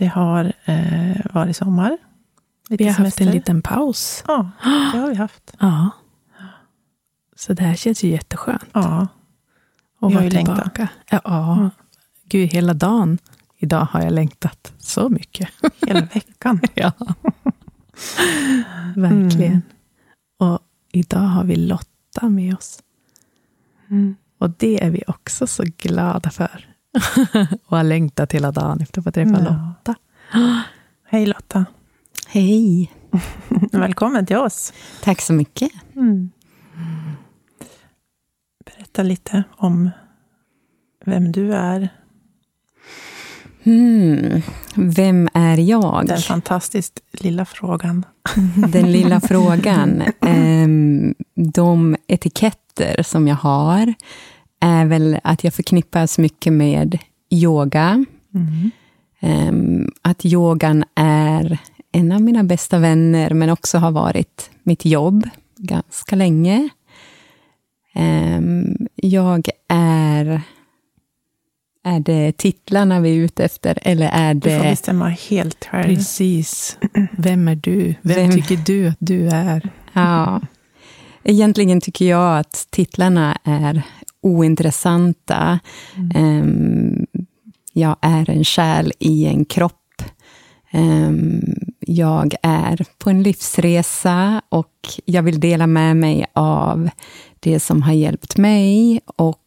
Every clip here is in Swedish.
Det har eh, varit sommar. Vi har haft semester. en liten paus. Ja, det har vi haft. Ja. Så det här känns ju jätteskönt. Ja, Och vara ju längtat. tillbaka. Ja, ja. Gud, hela dagen. Idag har jag längtat så mycket. hela veckan. ja. Verkligen. Mm. Och idag har vi Lotta med oss. Mm. Och det är vi också så glada för. och har längtat hela dagen efter att få träffa Ja. Lotta. Hej Lotta. Hej. Välkommen till oss. Tack så mycket. Mm. Berätta lite om vem du är. Hmm. Vem är jag? Den fantastiskt lilla frågan. Den lilla frågan. Ehm, De etiketter som jag har är väl att jag förknippas mycket med yoga. Mm. Ehm, Att yogan är en av mina bästa vänner, men också har varit mitt jobb ganska länge. Ehm, Jag är... Är det titlarna vi är ute efter, eller är Du får det... bestämma helt själv. Precis. Vem är du? Vem, Vem- tycker du att du är? Ja. Egentligen tycker jag att titlarna är ointressanta. Ehm, jag är en själ i en kropp. Ehm, jag är på en livsresa och jag vill dela med mig av det som har hjälpt mig och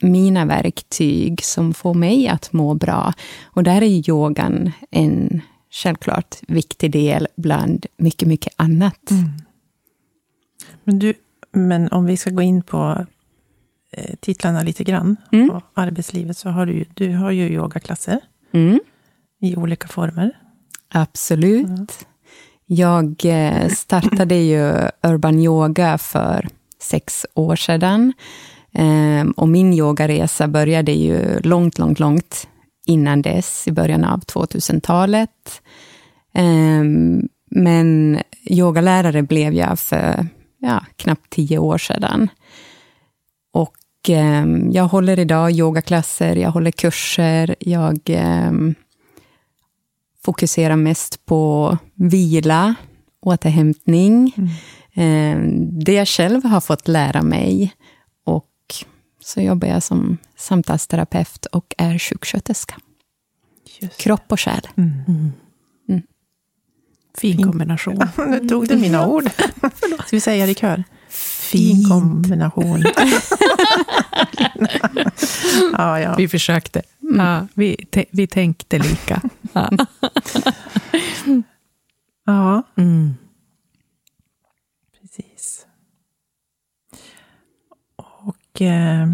mina verktyg som får mig att må bra. Och där är yogan en självklart viktig del bland mycket, mycket annat. Mm. Men, du, men om vi ska gå in på titlarna lite grann, Mm. på arbetslivet, så har du, du har ju yogaklasser Mm. i olika former. Absolut. Jag eh, startade ju urban yoga för sex år sedan. Ehm, Och min yogaresa började ju långt, långt, långt innan dess, i början av 2000-talet. Ehm, Men yogalärare blev jag för ja, knappt tio år sedan. Och ehm, jag håller idag yogaklasser, jag håller kurser, jag ehm, fokuserar mest på vila, återhämtning. Eh, Det jag själv har fått lära mig. Och så jobbar jag som samtalsterapeut och är sjuksköterska. Just. Kropp och själ. Mm. Fin kombination. Nu tog du mina ord. Ska vi säga det i kör? Fin kombination. ja, ja. Vi försökte. Ja, vi, vi tänkte lika. Ja. ja, Mm. precis. Och eh,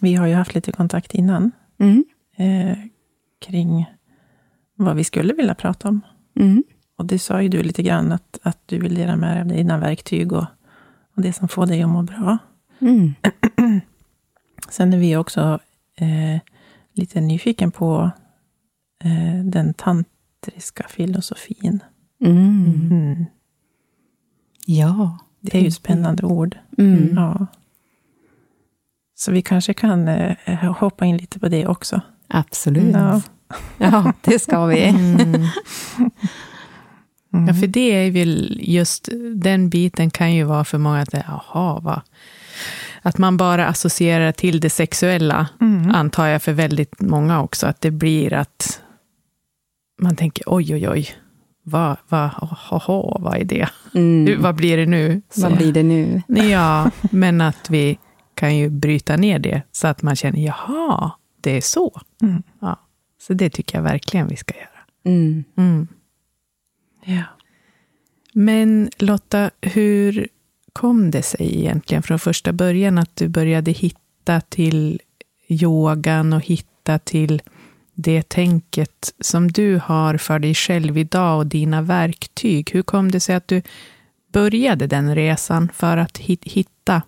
vi har ju haft lite kontakt innan Mm. eh, kring vad vi skulle vilja prata om. Mm. Och det sa ju du lite grann, att, att du vill dela med dig av dina verktyg och, och det som får dig att må bra. Mm. Sen är vi också eh, lite nyfiken på eh, den tantriska filosofin. Mm. Mm. Ja. Det är ju ett spännande ord. Mm. Ja. Så vi kanske kan eh, hoppa in lite på det också. Absolut. Ja. Ja, det ska vi. Mm. Mm. Ja, för det är väl just den biten kan ju vara för många att jaha, vad? Att man bara associerar till det sexuella, Mm. antar jag för väldigt många också, att det blir att man tänker oj, oj, oj, vad, vad, hoho, vad är det? Mm. Hur- Vad blir det nu? Så- Vad blir det nu? Ja, men att vi kan ju bryta ner det så att man känner, jaha, det är så. Mm. Ja, så det tycker jag verkligen vi ska göra. Ja. Men Lotta, hur kom det sig egentligen från första början att du började hitta till yogan och hitta till det tänket som du har för dig själv idag och dina verktyg. Hur kom det sig att du började den resan för att hitta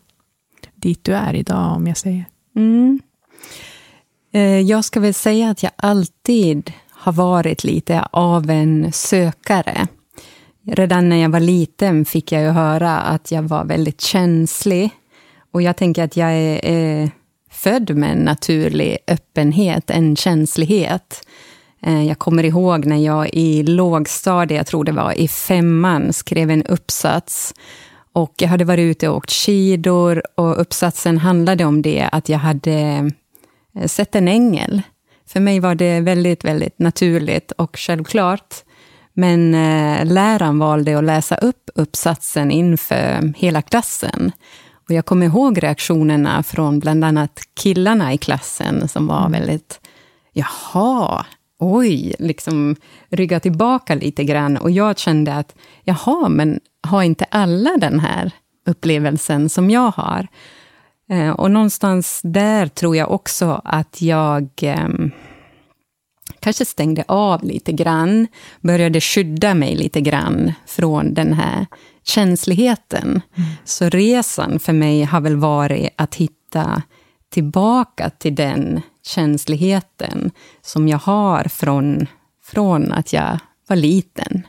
dit du är idag, om jag säger? Mm. Eh, jag ska väl säga att jag alltid har varit lite av en sökare. Redan när jag var liten fick jag ju höra att jag var väldigt känslig. Och jag tänker att jag är, är född med en naturlig öppenhet, en känslighet. Eh, jag kommer ihåg när jag i lågstadiet, jag tror det var i femman, skrev en uppsats. Och jag hade varit ute och åkt skidor och uppsatsen handlade om det, att jag hade eh, sett en ängel. För mig var det väldigt, väldigt naturligt och självklart. Men eh, läraren valde att läsa upp uppsatsen inför hela klassen. Och jag kommer ihåg reaktionerna från bland annat killarna i klassen som var mm. väldigt, jaha, oj, liksom rygga tillbaka lite grann. Och jag kände att, jaha, men har inte alla den här upplevelsen som jag har? Eh, och någonstans där tror jag också att jag eh, kanske stängde av lite grann, började skydda mig lite grann från den här känsligheten. Mm. Så resan för mig har väl varit att hitta tillbaka till den känsligheten som jag har från, från att jag var liten.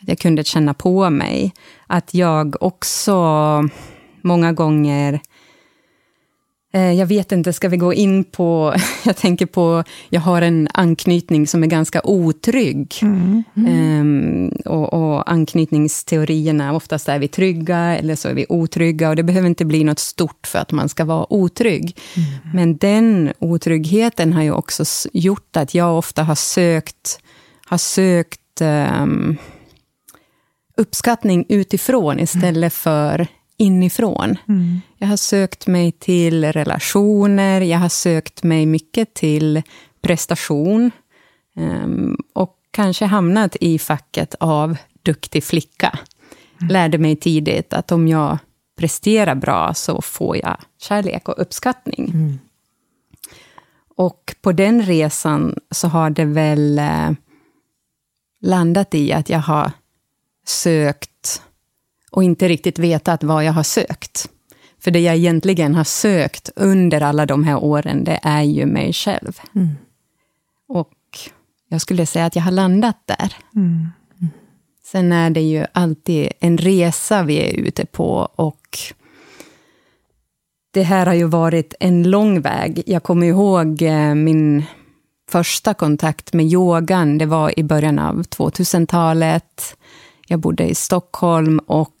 Att jag kunde känna på mig. Att jag också många gånger jag vet inte, ska vi gå in på... Jag tänker på, jag har en anknytning som är ganska otrygg. Mm. Mm. Och, och, anknytningsteorierna, oftast är vi trygga eller så är vi otrygga. Och det behöver inte bli något stort för att man ska vara otrygg. Mm. Men den otryggheten har ju också gjort att jag ofta har sökt, har sökt um, uppskattning utifrån istället mm. för inifrån. Mm. Jag har sökt mig till relationer, jag har sökt mig mycket till prestation um, och kanske hamnat i facket av duktig flicka. Mm. Lärde mig tidigt att om jag presterar bra så får jag kärlek och uppskattning. Mm. Och på den resan så har det väl eh, landat i att jag har sökt och inte riktigt vetat vad jag har sökt. För det jag egentligen har sökt under alla de här åren, det är ju mig själv. Mm. Och jag skulle säga att jag har landat där. Mm. Sen är det ju alltid en resa vi är ute på och det här har ju varit en lång väg. Jag kommer ihåg eh, min första kontakt med yogan, det var i början av 2000-talet. Jag bodde i Stockholm och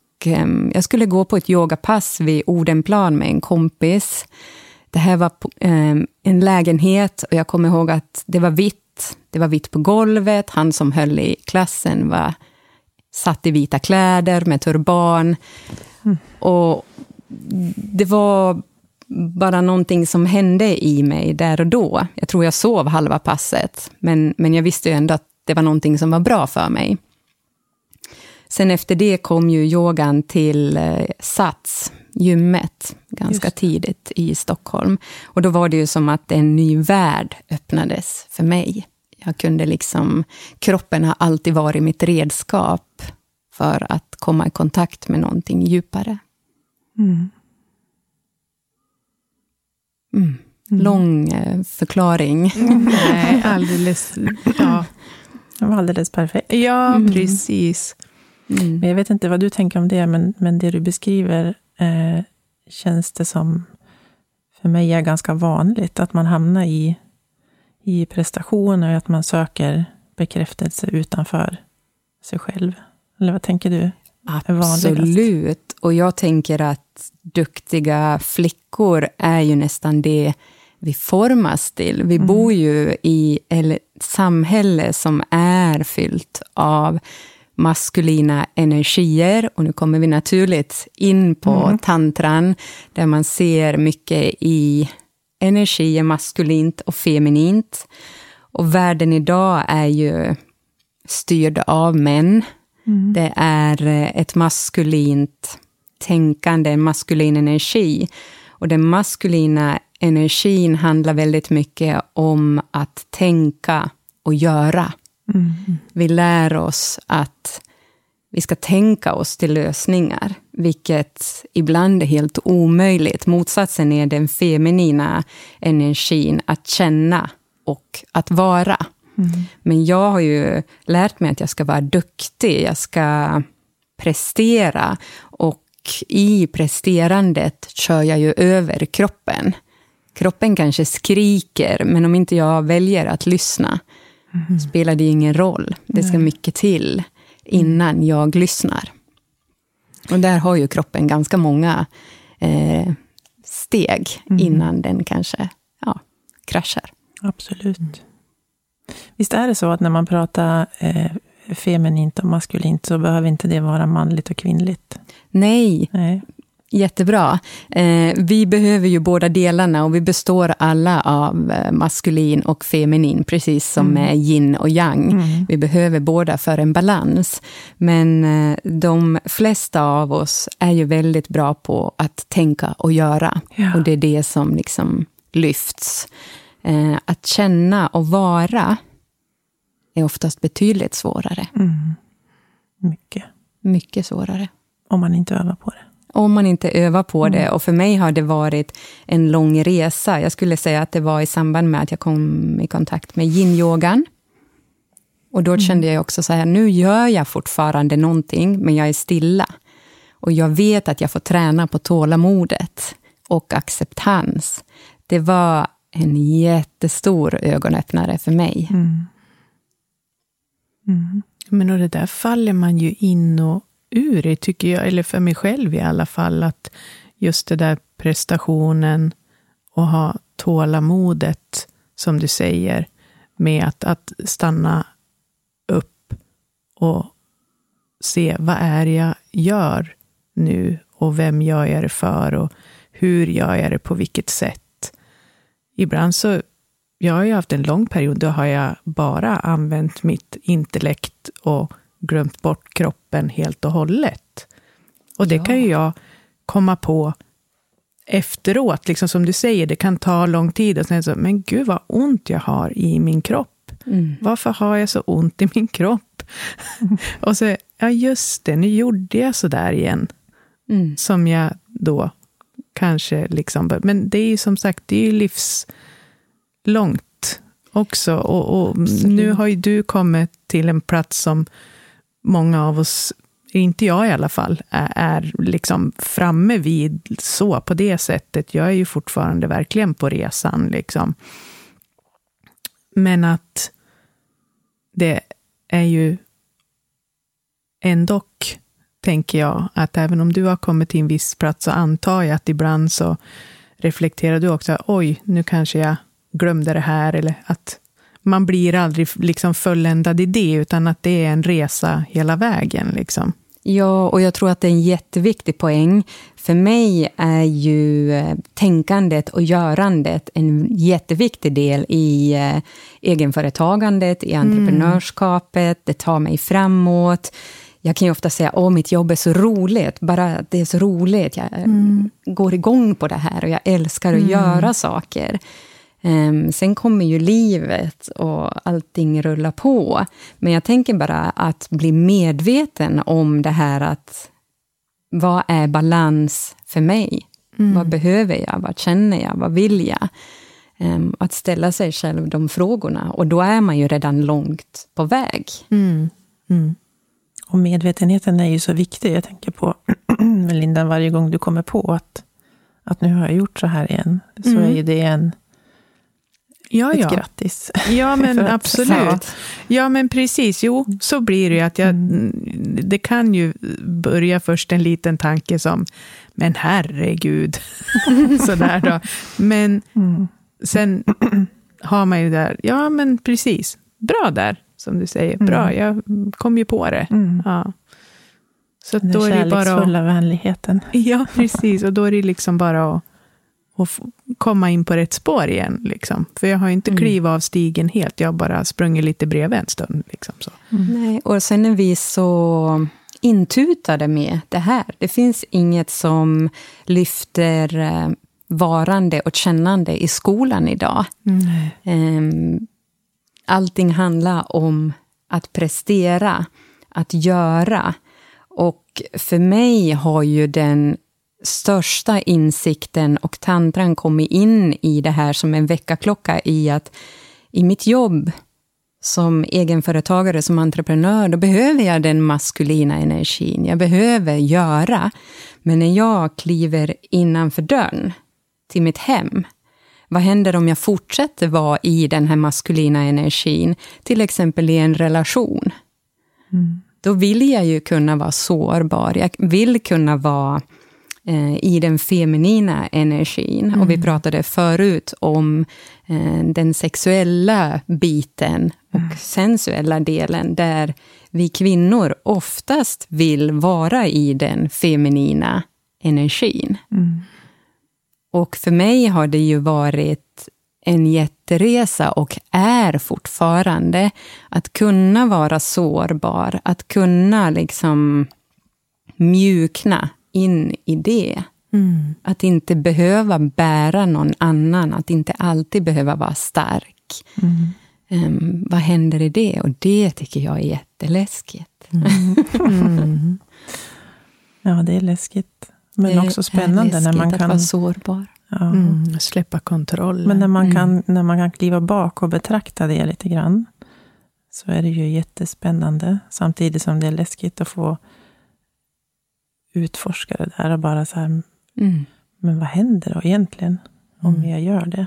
jag skulle gå på ett yogapass vid Odenplan med en kompis. Det här var ehm, en lägenhet och jag kommer ihåg att det var vitt. Det var vitt på golvet. Han som höll i klassen var satt i vita kläder med turban. Mm. Och det var bara någonting som hände i mig där och då. Jag tror jag sov halva passet, men, men jag visste ju ändå att det var någonting som var bra för mig. Sen efter det kom ju yogan till eh, Sats, gymmet, ganska tidigt i Stockholm. Och då var det ju som att en ny värld öppnades för mig. Jag kunde liksom, kroppen har alltid varit mitt redskap för att komma i kontakt med någonting djupare. Mm. Mm. mm. Lång eh, förklaring. Nej, alldeles... Ja. Det var alldeles perfekt. Ja, mm. precis. Mm. Men jag vet inte vad du tänker om det, men, men det du beskriver eh, känns det som, för mig är ganska vanligt, att man hamnar i, i prestationer, att man söker bekräftelse utanför sig själv. Eller vad tänker du? Absolut. Och jag tänker att duktiga flickor är ju nästan det vi formas till. Vi mm. bor ju i ett samhälle som är fyllt av maskulina energier. Och nu kommer vi naturligt in på mm. tantran, där man ser mycket i energier, maskulint och feminint. Och världen idag är ju styrd av män. Mm. Det är ett maskulint tänkande, en maskulin energi. Och den maskulina energin handlar väldigt mycket om att tänka och göra. Mm. Vi lär oss att vi ska tänka oss till lösningar, vilket ibland är helt omöjligt. Motsatsen är den feminina energin, att känna och att vara. Mm. Men jag har ju lärt mig att jag ska vara duktig, jag ska prestera. Och i presterandet kör jag ju över kroppen. Kroppen kanske skriker, men om inte jag väljer att lyssna, Mm. spelar det ingen roll. Det ska mycket till innan jag lyssnar. Och där har ju kroppen ganska många eh, steg Mm. innan den kanske ja, kraschar. Absolut. Visst är det så att när man pratar eh, feminint och maskulint så behöver inte det vara manligt och kvinnligt? Nej, Nej. Jättebra. Eh, vi behöver ju båda delarna och vi består alla av eh, maskulin och feminin, precis som Mm. med yin och yang. Mm. Vi behöver båda för en balans. Men eh, de flesta av oss är ju väldigt bra på att tänka och göra. Ja. Och det är det som liksom lyfts. Eh, att känna och vara är oftast betydligt svårare. Mm. Mycket. Mycket svårare. Om man inte övar på det. Om man inte övar på Mm. det. Och för mig har det varit en lång resa. Jag skulle säga att det var i samband med att jag kom i kontakt med yin-yogan. Och då kände jag också så här, nu gör jag fortfarande någonting, men jag är stilla. Och jag vet att jag får träna på tålamodet och acceptans. Det var en jättestor ögonöppnare för mig. Mm. Mm. Men och det där faller man ju in och ur det, tycker jag, eller för mig själv i alla fall, att just det där prestationen och ha tålamodet, som du säger, med att, att stanna upp och se vad är jag gör nu och vem gör jag det för och hur gör jag det på vilket sätt. Ibland så jag har ju haft en lång period, då har jag bara använt mitt intellekt och glömt bort kroppen helt och hållet. Och det Ja. kan ju jag komma på efteråt, liksom som du säger, det kan ta lång tid. Och sen så, men gud vad ont jag har i min kropp. Mm. Varför har jag så ont i min kropp? och så, ja just det, nu gjorde jag så där igen. Mm. Som jag då kanske liksom... Men det är ju som sagt, det är ju livslångt också. Och, och nu har ju du kommit till en plats som många av oss, inte jag i alla fall, är, är liksom framme vid så på det sättet. Jag är ju fortfarande verkligen på resan. liksom. Men att det är ju ändå, tänker jag, att även om du har kommit till en viss plats så antar jag att ibland så reflekterar du också, oj, nu kanske jag glömde det här, eller att man blir aldrig liksom fulländad i det, utan att det är en resa hela vägen. Liksom. Ja, och jag tror att det är en jätteviktig poäng. För mig är ju eh, tänkandet och görandet en jätteviktig del i eh, egenföretagandet, i entreprenörskapet. Det tar mig framåt. Jag kan ju ofta säga att mitt jobb är så roligt, bara att det är så roligt. Jag eh, går igång på det här och jag älskar att göra saker. Ehm, sen kommer ju livet och allting rullar på. Men jag tänker bara att bli medveten om det här att vad är balans för mig? Vad behöver jag? Vad känner jag? Vad vill jag? Ehm, att ställa sig själv de frågorna. Och då är man ju redan långt på väg. Mm. Mm. Och medvetenheten är ju så viktig. Jag tänker på, Linda, varje gång du kommer på att, att nu har jag gjort så här igen, så Mm. är ju det en, Ja, ett ja. grattis. Ja, men att- absolut. Ja, men precis. Jo, så blir det ju. Att jag, Det kan ju börja först en liten tanke som, men herregud. Sådär då. Men Mm. sen har man ju där, ja men precis. Bra där, som du säger. Bra, jag kom ju på det. Mm. Ja. Så att Den då är det bara... kärleksfulla vänligheten. Ja, precis. Och då är det liksom bara att, att få komma in på rätt spår igen. Liksom. För jag har ju inte Mm. klivit av stigen helt. Jag har bara sprungit lite bredvid en stund. Liksom, så. Nej, och sen är vi så intutade med det här. Det finns inget som lyfter eh, varande och kännande i skolan idag. Mm. Allting handlar om att prestera, att göra. Och för mig har ju den största insikten och tantran kommit in i det här som en väckarklocka i att i mitt jobb som egenföretagare, som entreprenör, då behöver jag den maskulina energin. Jag behöver göra. Men när jag kliver innanför dörren till mitt hem, vad händer om jag fortsätter vara i den här maskulina energin, till exempel i en relation? Mm. Då vill jag ju kunna vara sårbar. Jag vill kunna vara i den feminina energin. Mm. Och vi mm. pratade förut om eh, den sexuella biten och mm. sensuella delen, där vi kvinnor oftast vill vara i den feminina energin. Mm. Och för mig har det ju varit en jätteresa och är fortfarande att kunna vara sårbar, att kunna liksom mjukna in i det. Mm. Att inte behöva bära någon annan, att inte alltid behöva vara stark. Mm. Um, vad händer i det? Och det tycker jag är jätteläskigt. Mm. mm. Ja, det är läskigt. Men det också spännande när man kan... att vara sårbar. Ja. Mm, släppa kontrollen. Men när man, kan, mm. när man kan kliva bak och betrakta det lite grann, så är det ju jättespännande. Samtidigt som det är läskigt att få utforska det där och bara så här, mm. men vad händer då egentligen om mm. jag gör det?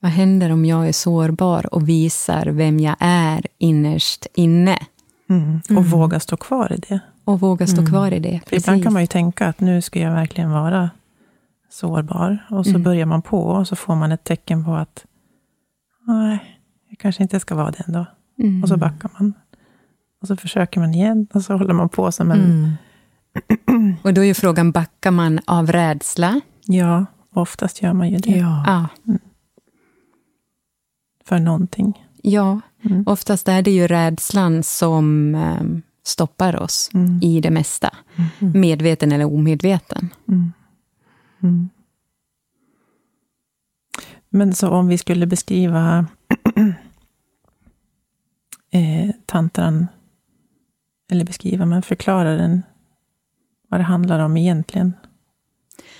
Vad händer om jag är sårbar och visar vem jag är innerst inne? Mm. Och mm. våga stå kvar i det. Och våga stå mm. kvar i det. För ibland kan man ju tänka att nu ska jag verkligen vara sårbar. Och så mm. börjar man på och så får man ett tecken på att nej, jag kanske inte ska vara det ändå. Och så backar man. Och så försöker man igen och så håller man på som en... Mm. och då är ju frågan, backar man av rädsla? Ja, oftast gör man ju det. Ja. Ah. Mm. För någonting. Ja, mm. oftast är det ju rädslan som um, stoppar oss mm. i det mesta. Mm. Medveten eller omedveten. Mm. Men så om vi skulle beskriva eh, tantran eller beskriva, men förklara den, vad det handlar om egentligen.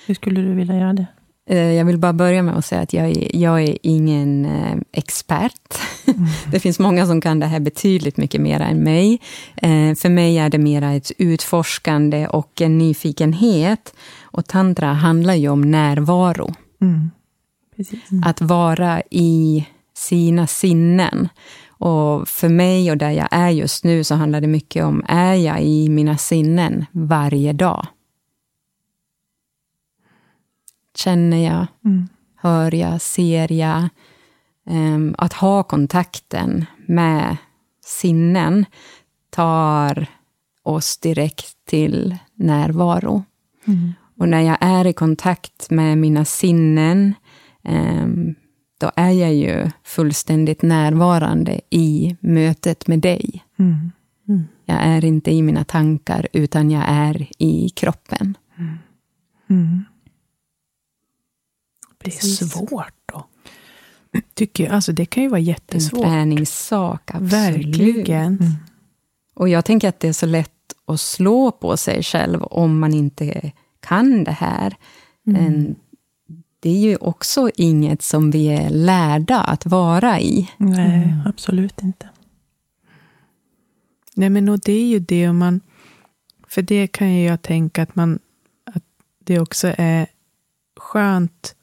Hur skulle du vilja göra det? Eh, jag vill bara börja med att säga att jag är, jag är ingen eh, expert. Mm. Det finns många som kan det här betydligt mycket mer än mig. Eh, för mig är det mer ett utforskande och en nyfikenhet. Och tantra handlar ju om närvaro. Mm. Mm. Att vara i sina sinnen. Och för mig och där jag är just nu så handlar det mycket om, är jag i mina sinnen varje dag? Känner jag? Mm. Hör jag? Ser jag? Um, att ha kontakten med sinnen tar oss direkt till närvaro. Mm. Och när jag är i kontakt med mina sinnen, um, då är jag ju fullständigt närvarande i mötet med dig. Mm. Mm. Jag är inte i mina tankar, utan jag är i kroppen. Mm. mm. Det är svårt då. Tycker jag. Alltså det kan ju vara jättesvårt. En träningssak, absolut. Verkligen. Mm. Och jag tänker att det är så lätt att slå på sig själv om man inte kan det här. Mm det är ju också inget som vi är lärda att vara i. Nej, mm. absolut inte. Nej, men och det är ju det om man... För det kan ju jag tänka att, man, att det också är skönt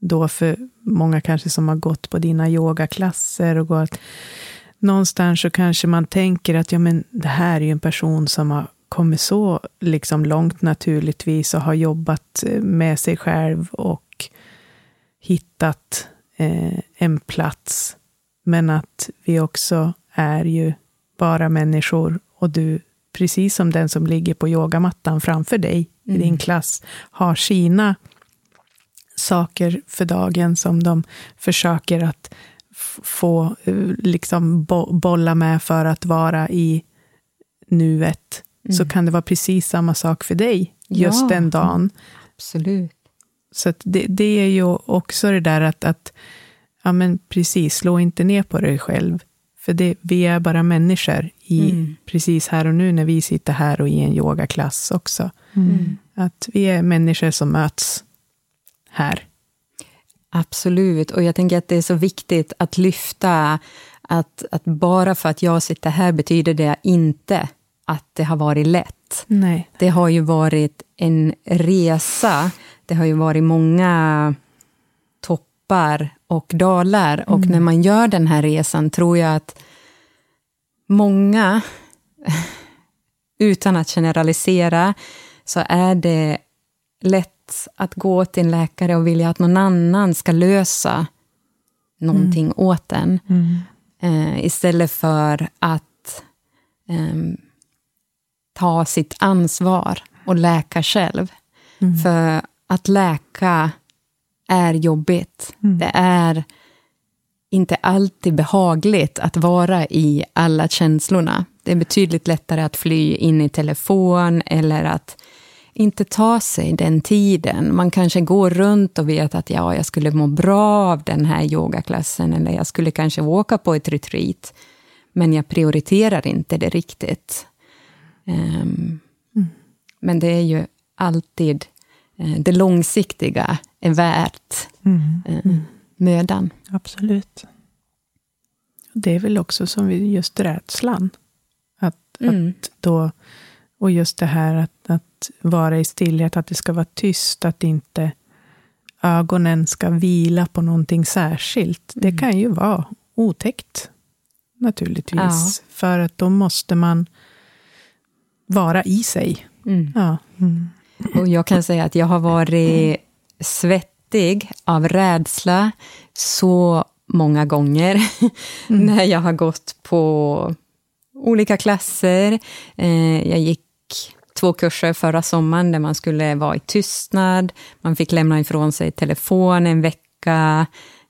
då för många kanske som har gått på dina yogaklasser och gått någonstans så kanske man tänker att ja, men det här är ju en person som har kommit så liksom långt naturligtvis och har jobbat med sig själv och hittat eh, en plats. Men att vi också är ju bara människor och du, precis som den som ligger på yogamattan framför dig mm. i din klass, har sina saker för dagen som de försöker att få liksom bo bolla med för att vara i nuet, mm. så kan det vara precis samma sak för dig just ja, den dagen. Absolut. Så att det, det är ju också det där att, att ja men precis, slå inte ner på dig själv. För det, vi är bara människor i, Mm. precis här och nu när vi sitter här och i en yogaklass också. Mm. Att vi är människor som möts här. Absolut, och jag tänker att det är så viktigt att lyfta att, att bara för att jag sitter här betyder det inte att det har varit lätt. Nej. Det har ju varit en resa. Det har ju varit många toppar och dalar. Och när man gör den här resan tror jag att många, utan att generalisera, så är det lätt att gå till en läkare och vilja att någon annan ska lösa någonting åt en. Mm. Eh, istället för att ehm, ta sitt ansvar och läka själv. För att läka är jobbigt. Det är inte alltid behagligt att vara i alla känslorna. Det är betydligt lättare att fly in i telefon eller att inte ta sig den tiden. Man kanske går runt och vet att ja, jag skulle må bra av den här yogaklassen eller jag skulle kanske åka på ett retreat. Men jag prioriterar inte det riktigt. Ehm, Men det är ju alltid eh, det långsiktiga är värt Mm. eh, mödan. Absolut. Det är väl också som vi, just rädslan. Att, Mm. att då, och just det här att, att vara i stillhet, att det ska vara tyst, att inte ögonen ska vila på någonting särskilt. Det Mm. kan ju vara otäckt, naturligtvis. För att då måste man vara i sig. Mm. Ja. Och jag kan säga att jag har varit svettig av rädsla så många gånger när jag har gått på olika klasser. Eh, Jag gick två kurser förra sommaren där man skulle vara i tystnad. Man fick lämna ifrån sig telefon en vecka.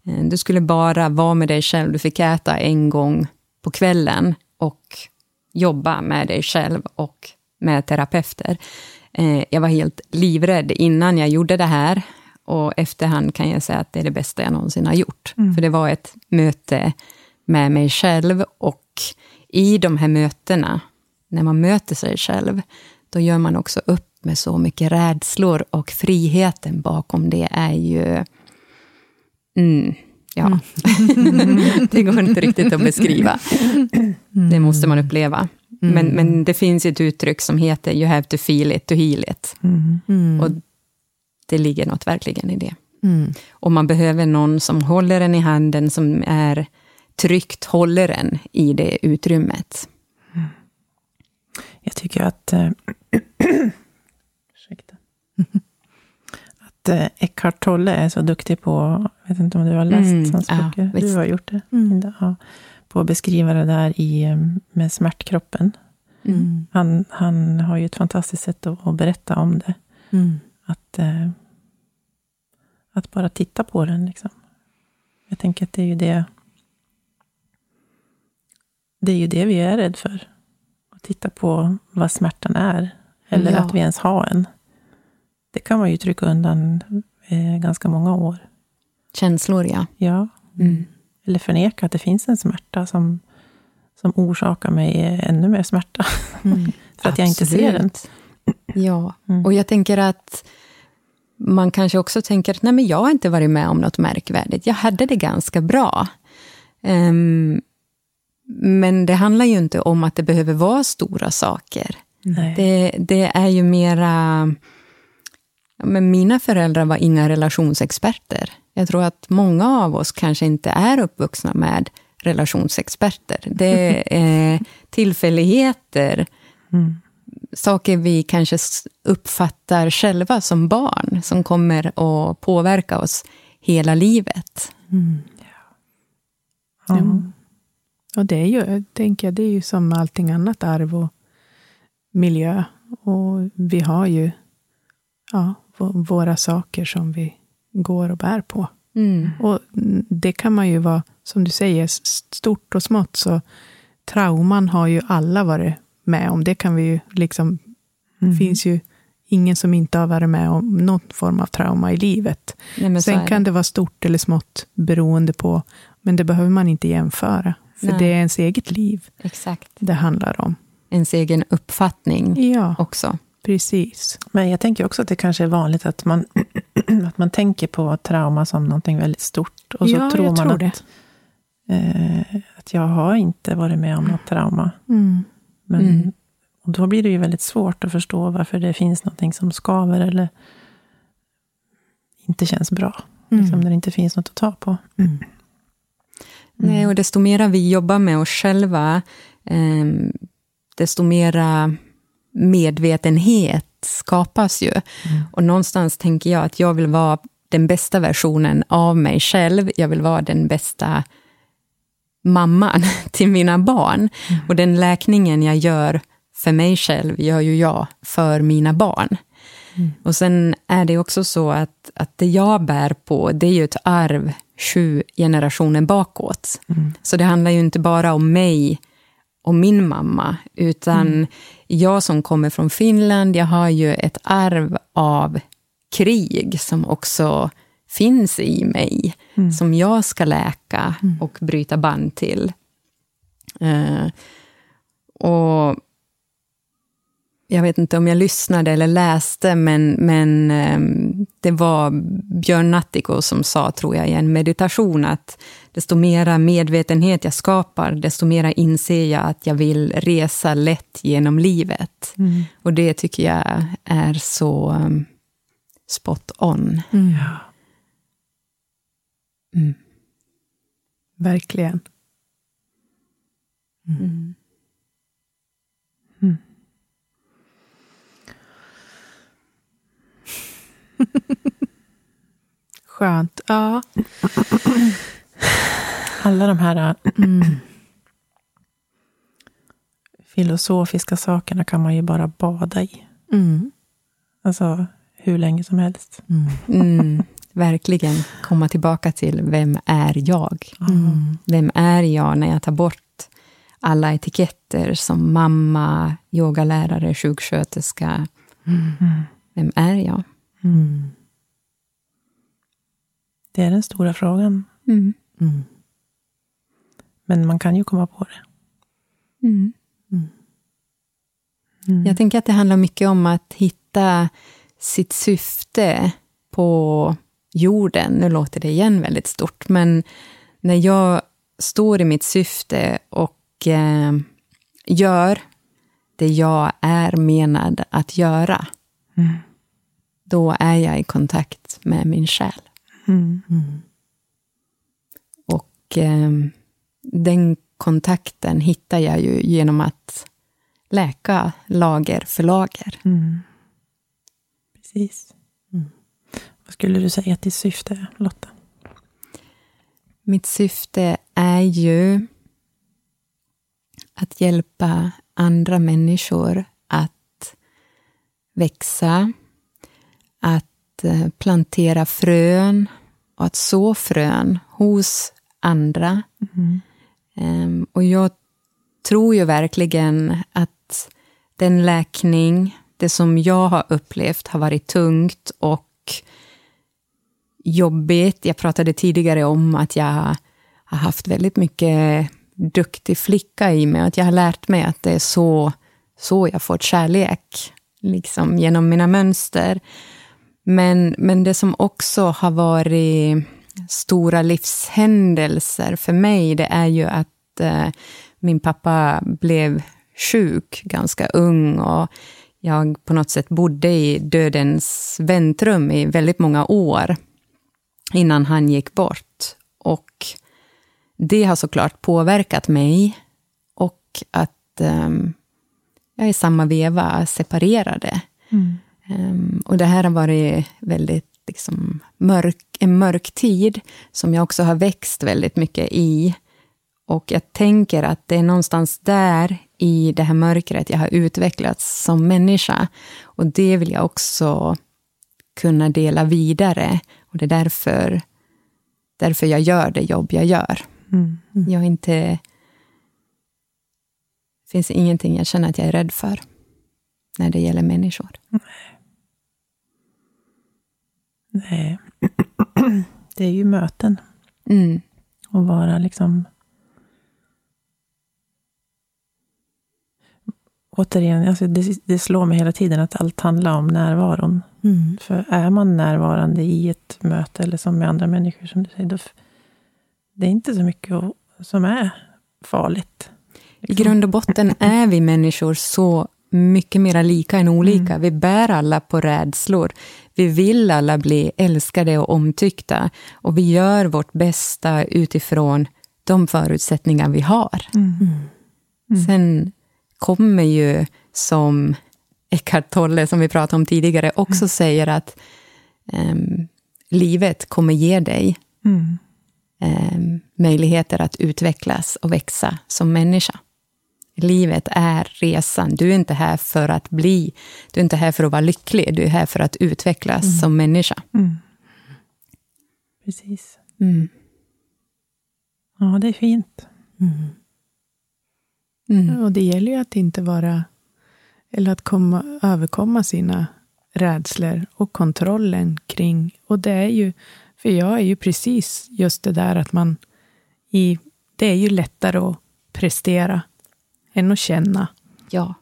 Eh, Du skulle bara vara med dig själv. Du fick äta en gång på kvällen och jobba med dig själv och med terapeuter. Eh, Jag var helt livrädd innan jag gjorde det här. Och efterhand kan jag säga att det är det bästa jag någonsin har gjort. För det var ett möte med mig själv och i de här mötena, när man möter sig själv, då gör man också upp med så mycket rädslor och friheten bakom det är ju... Mm, ja. det går inte riktigt att beskriva. Det måste man uppleva. Men, men det finns ett uttryck som heter you have to feel it to heal it. Mm. Och det ligger något verkligen i det. Mm. Och man behöver någon som håller en i handen, som är tryggt håller en i det utrymmet. Jag tycker att... Eh, ursäkta. att eh, Eckhart Tolle är så duktig på, jag vet inte om du har läst Mm, hans ja, böcker? visst. du har gjort det, Mm. Ja, på att beskriva det där i, eh, med smärtkroppen. Mm. Han, han har ju ett fantastiskt sätt att, att berätta om det. Mm. Att, eh, att bara titta på den. Liksom. Jag tänker att det är ju det det är ju det vi är rädd för. Att titta på vad smärtan är. Eller Ja. att vi ens har en. Det kan man ju trycka undan eh, ganska många år. Känslor, ja. Ja. Mm. Eller förneka att det finns en smärta som, som orsakar mig ännu mer smärta. Mm. för att jag inte ser den. Absolut. Ja, Mm. och jag tänker att man kanske också tänker att nej, men jag har inte varit med om något märkvärdigt. Jag hade det ganska bra. Ehm, men det handlar ju inte om att det behöver vara stora saker. Det, det är ju mera... Ja, men mina föräldrar var inga relationsexperter. Jag tror att många av oss kanske inte är uppvuxna med relationsexperter. Det är tillfälligheter, Mm. saker vi kanske uppfattar själva som barn, som kommer att påverka oss hela livet. Mm. Ja. Ja. Och det är ju, tänker jag, det är ju som allting annat arv och miljö. Och vi har ju ja, våra saker som vi går och bär på. Mm. Och det kan man ju vara, som du säger, stort och smått. Så trauman har ju alla varit med om. Det kan vi ju liksom, Mm. finns ju ingen som inte har varit med om någon form av trauma i livet. Nej, Sen kan det vara stort eller smått beroende på, men det behöver man inte jämföra. För Nej. det är ens eget liv Exakt. det handlar om. Ens egen uppfattning Ja, också. Precis. Men jag tänker också att det kanske är vanligt att man, att man tänker på trauma som någonting väldigt stort. Och så Ja, tror man tror att, eh, att jag har inte varit med om något trauma. Mm. Men Mm. och då blir det ju väldigt svårt att förstå varför det finns någonting som skaver eller inte känns bra. Liksom, Mm. när det inte finns något att ta på. Mm. Nej, och desto mera vi jobbar med oss själva, eh, desto mera medvetenhet skapas ju. Och någonstans tänker jag att jag vill vara den bästa versionen av mig själv. Jag vill vara den bästa mamman till mina barn. Och den läkningen jag gör för mig själv gör ju jag för mina barn. Och sen är det också så att, att det jag bär på, det är ju ett arv sju generationer bakåt. Så det handlar ju inte bara om mig och min mamma, utan jag som kommer från Finland, jag har ju ett arv av krig som också finns i mig, som jag ska läka och bryta band till. Eh, och jag vet inte om jag lyssnade eller läste, men, men eh, det var Björn Nattiko som sa, tror jag, i en meditation att desto mera medvetenhet jag skapar, desto mera inser jag att jag vill resa lätt genom livet. Och det tycker jag är så um, spot on. Mm. Ja. Mm. Verkligen. Mm. Skönt. Ja. Alla de här Mm. filosofiska sakerna kan man ju bara bada i. Mm. Alltså hur länge som helst. Mm. Mm, verkligen komma tillbaka till vem är jag? Mm. Vem är jag när jag tar bort alla etiketter som mamma, yogalärare, sjuksköterska? Mm. Vem är jag? Mm. Det är den stora frågan. Mm. Mm. Men man kan ju komma på det. Mm. Mm. Jag tänker att det handlar mycket om att hitta sitt syfte på jorden. Nu låter det igen väldigt stort, men när jag står i mitt syfte och eh, gör det jag är menad att göra, Mm. Då är jag i kontakt med min själ. Mm. Mm. Och eh, den kontakten hittar jag ju genom att läka lager för lager. Mm. Precis. Mm. Vad skulle du säga till syfte, Lotta? Mitt syfte är ju att hjälpa andra människor att växa, att eh, plantera frön och att så frön hos andra. Mm. Ehm, Och jag tror ju verkligen att den läkning, det som jag har upplevt har varit tungt och jobbigt. Jag pratade tidigare om att jag har haft väldigt mycket duktig flicka i mig att jag har lärt mig att det är så, så jag får kärlek, liksom genom mina mönster. Men, men det som också har varit stora livshändelser för mig, det är ju att eh, min pappa blev sjuk ganska ung och jag på något sätt bodde i dödens väntrum i väldigt många år innan han gick bort. Och det har såklart påverkat mig och att um, jag i samma veva separerade. Mm. Um, och det här har varit väldigt liksom, mörk, en mörk tid som jag också har växt väldigt mycket i. Och jag tänker att det är någonstans där i det här mörkret jag har utvecklats som människa. Och det vill jag också kunna dela vidare. Och det är därför, därför jag gör det jobb jag gör. Mm. Jag är inte... Det finns ingenting jag känner att jag är rädd för när det gäller människor. Nej. Det är ju möten. Mm. Och vara liksom... Återigen, alltså det, det slår mig hela tiden att allt handlar om närvaron. Mm. För är man närvarande i ett möte eller som med andra människor, som du säger, då, det är inte så mycket som är farligt. I grund och botten är vi människor så mycket mer lika än olika. Mm. Vi bär alla på rädslor. Vi vill alla bli älskade och omtyckta. Och vi gör vårt bästa utifrån de förutsättningar vi har. Mm. Sen kommer ju, som Eckhart Tolle, som vi pratade om tidigare, också säger att ehm, livet kommer ge dig Mm. ehm, möjligheter att utvecklas och växa som människa. Livet är resan. Du är inte här för att bli, du är inte här för att vara lycklig, du är här för att utvecklas som människa. Mm. Precis. Mm. Ja, det är fint. Mm. Mm. Och det gäller ju att inte vara, eller att komma, överkomma sina rädslor och kontrollen kring, och det är ju, för jag är ju precis just det där att man, i, det är ju lättare att prestera än att känna. Ja.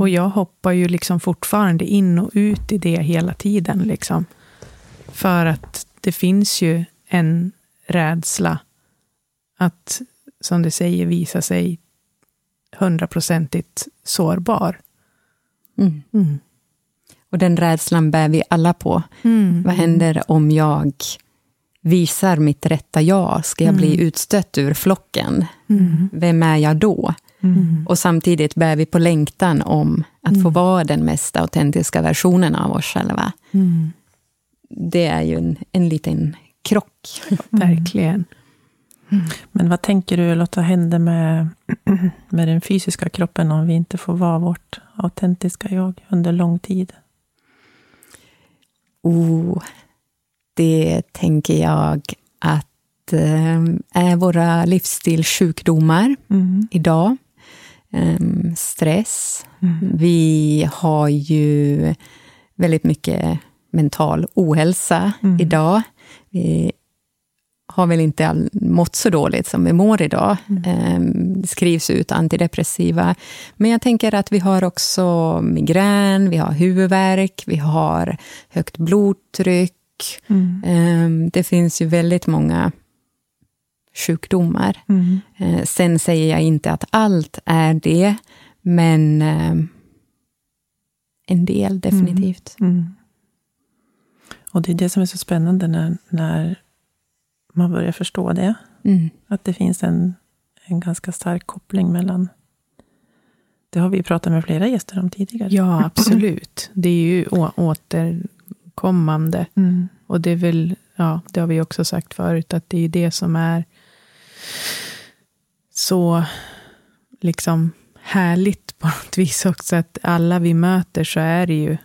Och jag hoppar ju liksom fortfarande in och ut i det hela tiden. Liksom. För att det finns ju en rädsla att, som det säger, visa sig hundraprocentigt sårbar. Mm. Mm. Och den rädslan bär vi alla på. Mm. Vad händer om jag visar mitt rätta jag? Ska jag bli utstött ur flocken? Mm. Vem är jag då? Mm. Och samtidigt bär vi på längtan om att få vara den mest autentiska versionen av oss själva. Mm. Det är ju en, en liten krock. Verkligen. Men vad tänker du Lotta händer med, med den fysiska kroppen om vi inte får vara vårt autentiska jag under lång tid? Oh, det tänker jag att eh, är våra livsstilssjukdomar Mm. idag. Eh, stress. Mm. Vi har ju väldigt mycket mental ohälsa Mm. idag. Vi har väl inte all, mått så dåligt som vi mår idag. Eh, det skrivs ut antidepressiva. Men jag tänker att vi har också migrän, vi har huvudvärk, vi har högt blodtryck. Mm. Eh, det finns ju väldigt många sjukdomar. Mm. Eh, sen säger jag inte att allt är det, men eh, en del definitivt. Mm. Och det är det som är så spännande när, när man börjar förstå det. Mm. Att det finns en, en ganska stark koppling mellan... Det har vi pratat med flera gäster om tidigare. Ja, absolut. Det är ju återkommande. Mm. Och det är väl, ja, det har vi också sagt förut, att det är det som är så liksom härligt på något vis också, att alla vi möter så är det ju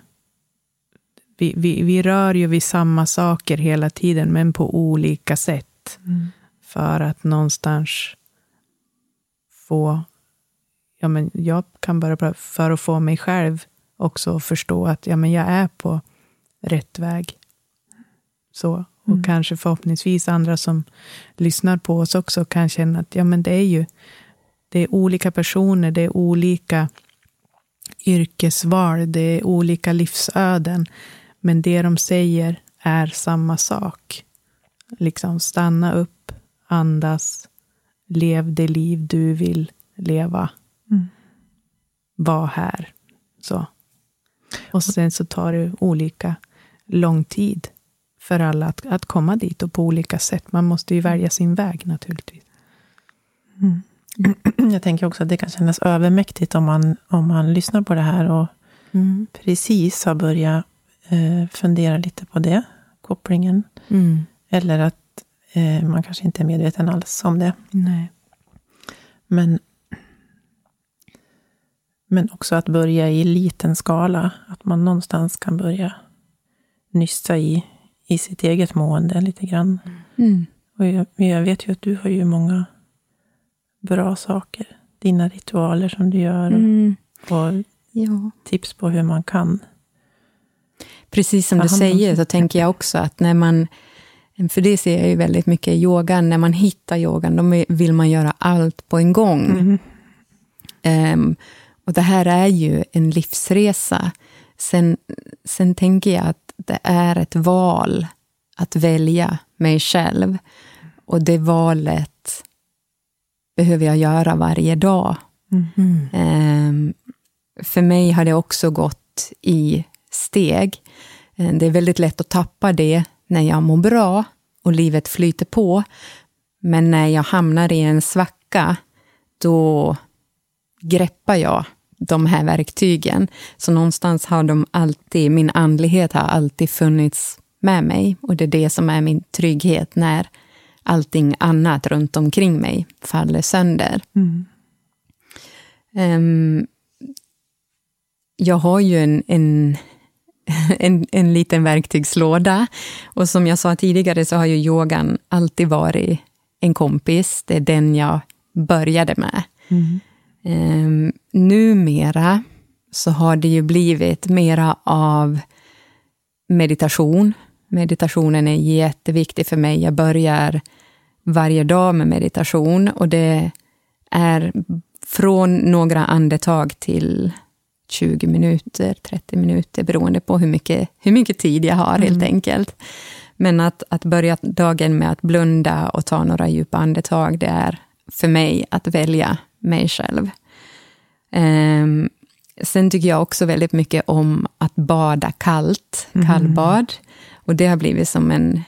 vi, vi, vi rör ju vid samma saker hela tiden, men på olika sätt. Mm. För att någonstans få, ja men jag kan bara, för att få mig själv också att förstå att ja men jag är på rätt väg. Så, och Mm. kanske förhoppningsvis andra som lyssnar på oss också kan känna att ja men det är ju, det är olika personer, det är olika yrkesval, det är olika livsöden. Men det de säger är samma sak. Liksom stanna upp, andas, lev det liv du vill leva. Mm. Var här. Så. Och sen så tar det olika lång tid för alla att, att komma dit och på olika sätt. Man måste ju välja sin väg naturligtvis. Mm. Jag tänker också att det kan kännas övermäktigt om man, om man lyssnar på det här och Mm. precis har börjat eh, fundera lite på det, kopplingen. Mm. Eller att eh, man kanske inte är medveten alls om det. Nej. Men, men också att börja i liten skala. Att man någonstans kan börja nysta i, i sitt eget mående lite grann. Mm. Och jag, jag vet ju att du har ju många bra saker. Dina ritualer som du gör och, Mm. och Ja, tips på hur man kan. precis som du säger, så tänker jag också att när man, för det ser jag ju väldigt mycket i yogan, när man hittar yogan, då vill man göra allt på en gång. Mm. Ehm, och det här är ju en livsresa. Sen, sen tänker jag att det är ett val att välja mig själv. Och det valet behöver jag göra varje dag. Mm. Ehm, för mig har det också gått i steg. Eh, Det är väldigt lätt att tappa det när jag mår bra och livet flyter på. Men när jag hamnar i en svacka, då greppar jag de här verktygen. Så någonstans har de alltid, min andlighet har alltid funnits med mig. Och det är det som är min trygghet när allting annat runt omkring mig faller sönder. Mm. Ehm, jag har ju en, en, en, en liten verktygslåda. Och som jag sa tidigare så har ju yogan alltid varit en kompis. Det är den jag började med. Mm. Um, numera så har det ju blivit mera av meditation. Meditationen är jätteviktig för mig. Jag börjar varje dag med meditation och det är från några andetag till 20 minuter, 30 minuter, beroende på hur mycket, hur mycket tid jag har helt enkelt. Men att, att börja dagen med att blunda och ta några djupa andetag, det är för mig att välja mig själv. Ehm, sen tycker jag också väldigt mycket om att bada kallt, kallbad. Och det har blivit som en,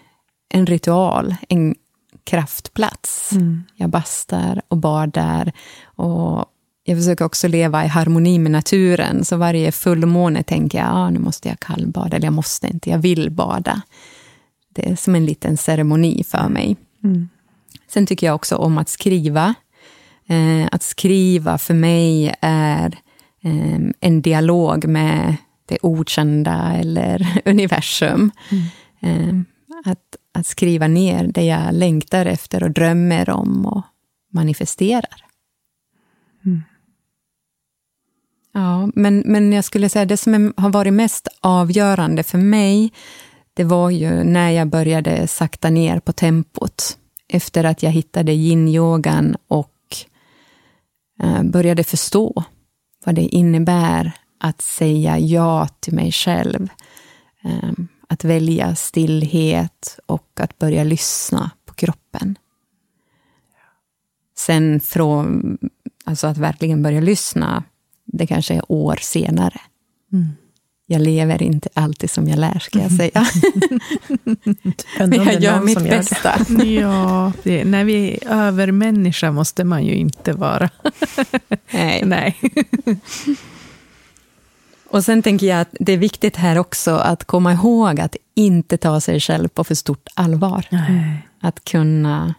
en ritual, en kraftplats. Mm. Jag bastar och badar. Och jag försöker också leva i harmoni med naturen. Så varje fullmåne tänker jag, ah, nu måste jag kallbada. Eller jag måste inte, jag vill bada. Det är som en liten ceremoni för mig. Mm. Sen tycker jag också om att skriva. Eh, att skriva för mig är eh, en dialog med det okända eller universum. Eh, att, att skriva ner det jag längtar efter och drömmer om och manifesterar. Mm. Ja, men, men jag skulle säga det som har varit mest avgörande för mig, det var ju när jag började sakta ner på tempot. Efter att jag hittade yin-yogan och Eh, började förstå vad det innebär att säga ja till mig själv. Eh, att välja stillhet och att börja lyssna på kroppen. Sen från, alltså att verkligen börja lyssna, det kanske är år senare. Mm. Jag lever inte alltid som jag lär, ska jag säga. Men jag gör mitt bästa. Ja, det, när vi är övermänniska måste man ju inte vara. Nej. Nej. Och sen tänker jag att det är viktigt här också att komma ihåg att inte ta sig själv på för stort allvar. Nej. Att kunna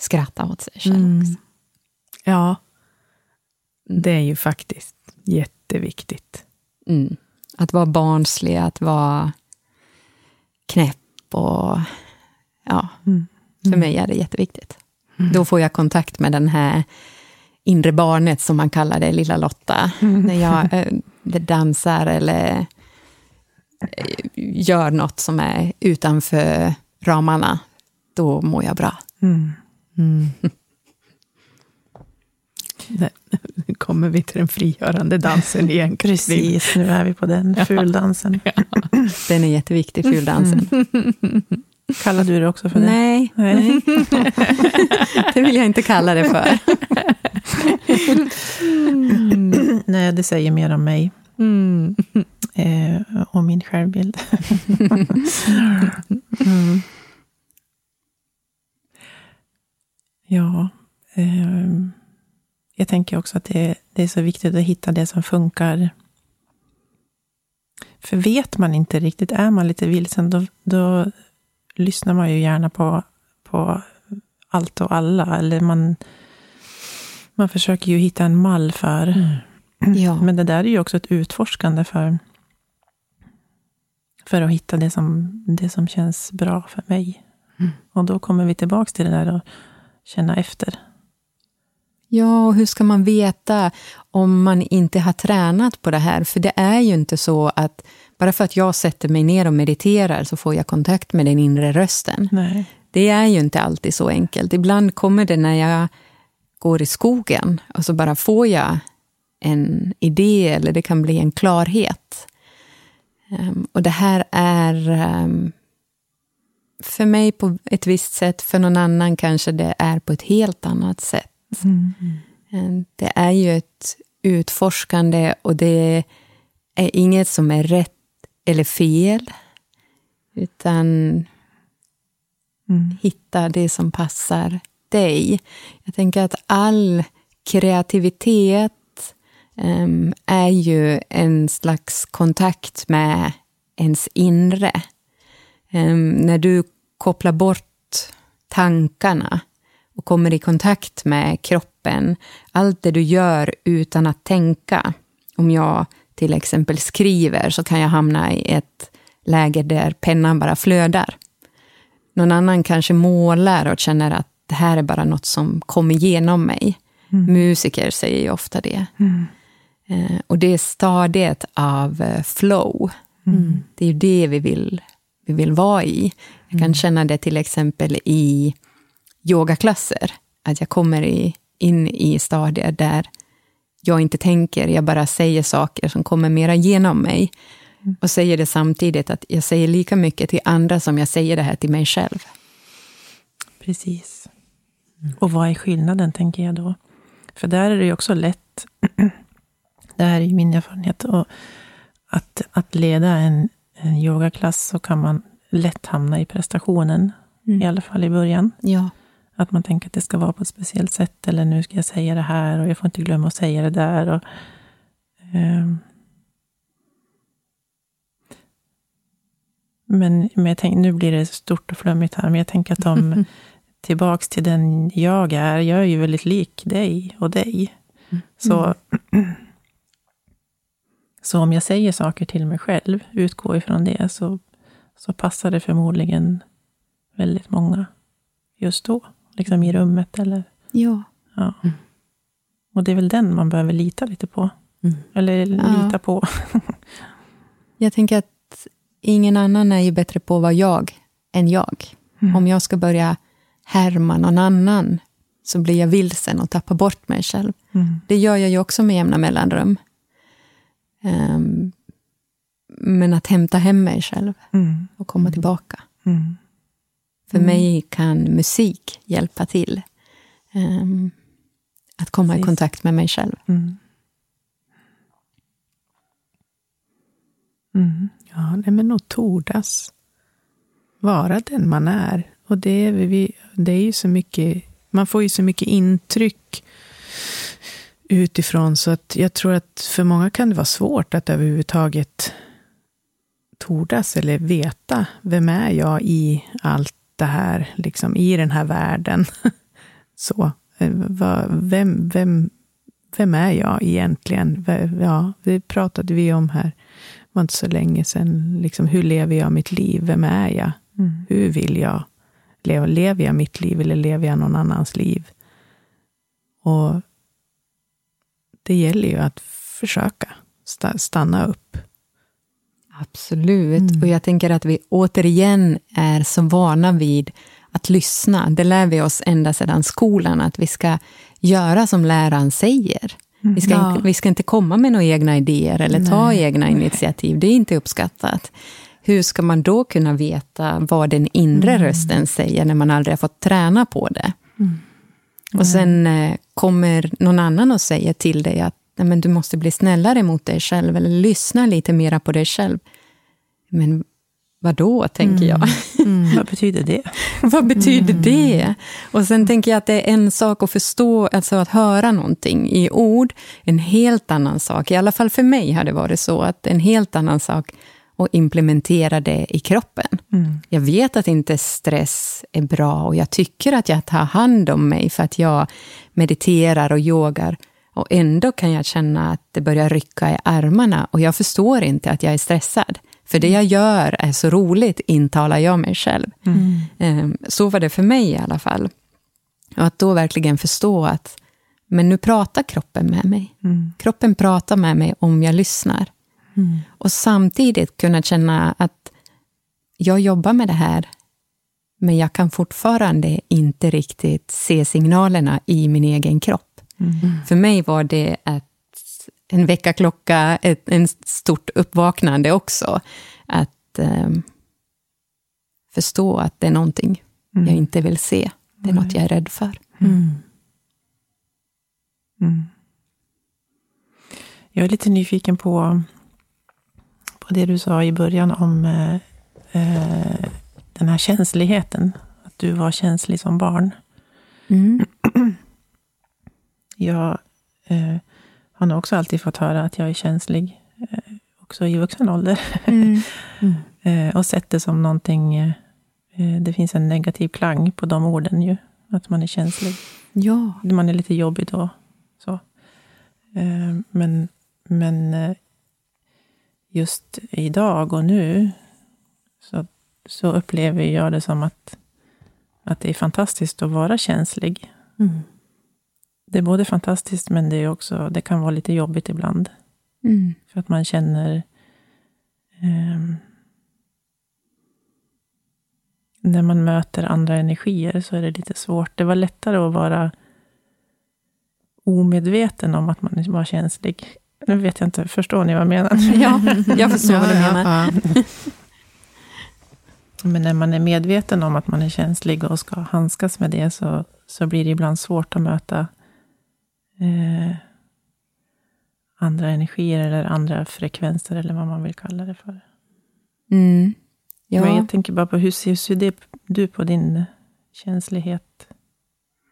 skratta åt sig själv Mm. också. Ja, det är ju faktiskt jätteviktigt. Mm. Att vara barnslig, att vara knäpp och ja, Mm. för mig är det jätteviktigt. Då får jag kontakt med den här inre barnet som man kallar det, lilla Lotta. När jag det dansar eller eh, gör något som är utanför ramarna, då mår jag bra. Mm. Nu kommer vi till den frigörande dansen igen. Precis, nu är vi på den fuldansen. Den är jätteviktig, fuldansen. Kallar du det också för det? Nej, Nej. det vill jag inte kalla det för. Nej, det säger mer om mig Mm. eh, och min självbild. mm. Ja, ehm, jag tänker också att det, det är så viktigt att hitta det som funkar. För vet man inte riktigt, är man lite vilsen, då, då lyssnar man ju gärna på, på allt och alla. Eller man, man försöker ju hitta en mall för. Ja. Men det där är ju också ett utforskande för, för att hitta det som, det som känns bra för mig. Mm. Och då kommer vi tillbaka till det där och känna efter. Ja, och hur ska man veta om man inte har tränat på det här? För det är ju inte så att bara för att jag sätter mig ner och mediterar så får jag kontakt med den inre rösten. Nej. Det är ju inte alltid så enkelt. Ibland kommer det när jag går i skogen och så bara får jag en idé eller det kan bli en klarhet. Um, och det här är um, för mig på ett visst sätt, för någon annan kanske det är på ett helt annat sätt. Mm. Um, det är ju ett utforskande och det är inget som är rätt eller fel. Utan mm. hitta det som passar dig. Jag tänker att all kreativitet um, är ju en slags kontakt med ens inre. Um, när du kopplar bort tankarna och kommer i kontakt med kroppen, allt det du gör utan att tänka. Om jag till exempel skriver så kan jag hamna i ett läge där pennan bara flödar. Någon annan kanske målar och känner att det här är bara något som kommer genom mig. Mm. Musiker säger ju ofta det. Mm. Eh, och det är stadiet av eh, flow. Mm. Det är ju det vi vill, vi vill vara i. Jag kan mm. känna det till exempel i yogaklasser. Att jag kommer i, in i stadier där jag inte tänker, jag bara säger saker som kommer mera genom mig. Mm. Och säger det samtidigt att jag säger lika mycket till andra som jag säger det här till mig själv. Precis. Och vad är skillnaden, tänker jag då? För där är det ju också lätt, det här är ju min erfarenhet, och att, att leda en, en yogaklass så kan man lätt hamna i prestationen, mm. i alla fall i början. Ja. Att man tänker att det ska vara på ett speciellt sätt, eller nu ska jag säga det här och jag får inte glömma att säga det där. Och, eh. men, men jag tänk, nu blir det stort och flummigt här, men jag tänker att om tillbaks till den jag är, jag är ju väldigt lik dig och dig. Mm. Så, så om jag säger saker till mig själv, utgår ifrån det, så, så passar det förmodligen väldigt många just då liksom i rummet? Eller? Ja. ja. Mm. Och det är väl den man behöver lita lite på. Mm. Eller ja. lita på. jag tänker att ingen annan är ju bättre på att vara jag än jag. Mm. Om jag ska börja härma någon annan så blir jag vilsen och tappar bort mig själv. Mm. Det gör jag ju också med jämna mellanrum. Um, men att hämta hem mig själv mm. och komma mm. tillbaka. Mm. För mm. mig kan musik hjälpa till. Um, att komma Precis. i kontakt med mig själv. Mm. Mm. Ja, det men nog tordas vara den man är. Och det är, vi, det är ju så mycket, man får ju så mycket intryck utifrån, så att jag tror att för många kan det vara svårt att överhuvudtaget tordas eller veta, vem är jag i allt det här, liksom, i den här världen. Så, eh, vem, vem, vem är jag egentligen? Ja, det pratade vi om här, det var inte så länge sedan. Liksom, hur lever jag mitt liv? Vem är jag? Mm. Hur vill jag leva? Lever jag mitt liv eller lever jag någon annans liv? Och det gäller ju att försöka stanna upp Absolut. Mm. Och jag tänker att vi återigen är så vana vid att lyssna. Det lär vi oss ända sedan skolan, att vi ska göra som läraren säger. Mm. Vi ska, ja. inte, vi ska inte komma med några egna idéer eller Nej. ta egna initiativ. Det är inte uppskattat. Hur ska man då kunna veta vad den inre mm. rösten säger när man aldrig har fått träna på det? Mm. Och sen eh, kommer någon annan och säger till dig att Nej, men du måste bli snällare mot dig själv eller lyssna lite mera på dig själv. Men vad då, tänker jag. Mm. Mm. vad betyder det? vad betyder mm. det? Och sen tänker jag att det är en sak att förstå, alltså att höra någonting i ord, en helt annan sak. I alla fall för mig har det varit så, att en helt annan sak att implementera det i kroppen. Mm. Jag vet att inte stress är bra och jag tycker att jag tar hand om mig för att jag mediterar och yogar. Och ändå kan jag känna att det börjar rycka i armarna och jag förstår inte att jag är stressad. För det jag gör är så roligt, intalar jag mig själv. Mm. Ehm, så var det för mig i alla fall. Och att då verkligen förstå att men nu pratar kroppen med mig. Mm. Kroppen pratar med mig om jag lyssnar. Mm. Och samtidigt kunna känna att jag jobbar med det här, men jag kan fortfarande inte riktigt se signalerna i min egen kropp. Mm. För mig var det ett, en väckarklocka, ett en stort uppvaknande också. Att um, förstå att det är någonting mm. jag inte vill se. Det är något jag är rädd för. Mm. Mm. Jag är lite nyfiken på, på det du sa i början om eh, eh, den här känsligheten. Att du var känslig som barn. Mm. Jag eh, har nog också alltid fått höra att jag är känslig, eh, också i vuxen ålder. Mm. Mm. Eh, och sett det som någonting, eh, det finns en negativ klang på de orden ju, att man är känslig. Ja. Man är lite jobbig då. Så. Men men eh, just idag och nu så, så upplever jag det som att, att det är fantastiskt att vara känslig. Mm. Det är både fantastiskt, men det, är också, det kan vara lite jobbigt ibland. Mm. För att man känner... Um, när man möter andra energier så är det lite svårt. Det var lättare att vara omedveten om att man var känslig. Nu vet jag inte, förstår ni vad jag menar? Ja, jag förstår vad du menar. Men när man är medveten om att man är känslig och ska handskas med det, så, så blir det ibland svårt att möta eh, andra energier eller andra frekvenser, eller vad man vill kalla det för. Mm. Ja. Men jag tänker bara på, hur ser det, du på din känslighet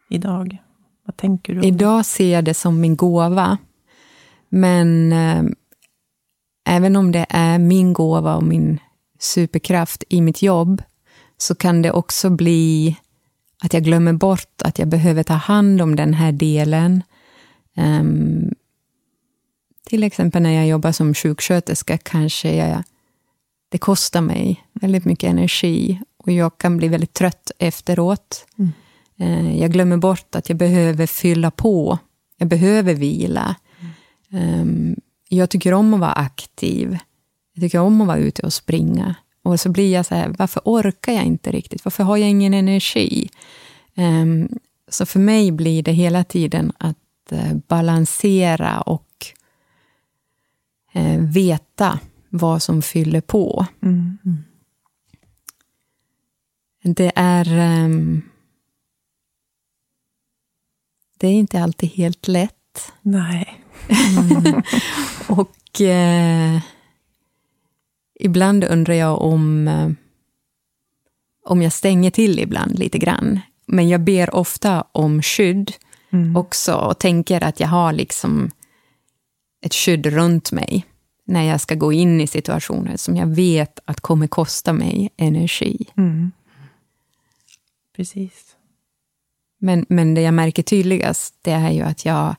idag? Vad tänker du? Idag ser jag det som min gåva. Men eh, även om det är min gåva och min superkraft i mitt jobb, så kan det också bli att jag glömmer bort att jag behöver ta hand om den här delen. Um, till exempel när jag jobbar som sjuksköterska kanske jag, det kostar mig väldigt mycket energi och jag kan bli väldigt trött efteråt. Mm. Uh, jag glömmer bort att jag behöver fylla på. Jag behöver vila. Um, jag tycker om att vara aktiv. Jag tycker om att vara ute och springa. Och så blir jag så här, varför orkar jag inte riktigt? Varför har jag ingen energi? Um, så för mig blir det hela tiden att uh, balansera och uh, veta vad som fyller på. Mm. Mm. Det är um, det är inte alltid helt lätt. Nej. Och eh, ibland undrar jag om, eh, om jag stänger till ibland lite grann. Men jag ber ofta om skydd mm. också och tänker att jag har liksom ett skydd runt mig när jag ska gå in i situationer som jag vet att kommer kosta mig energi. Mm. Precis. Men, men det jag märker tydligast, det är ju att jag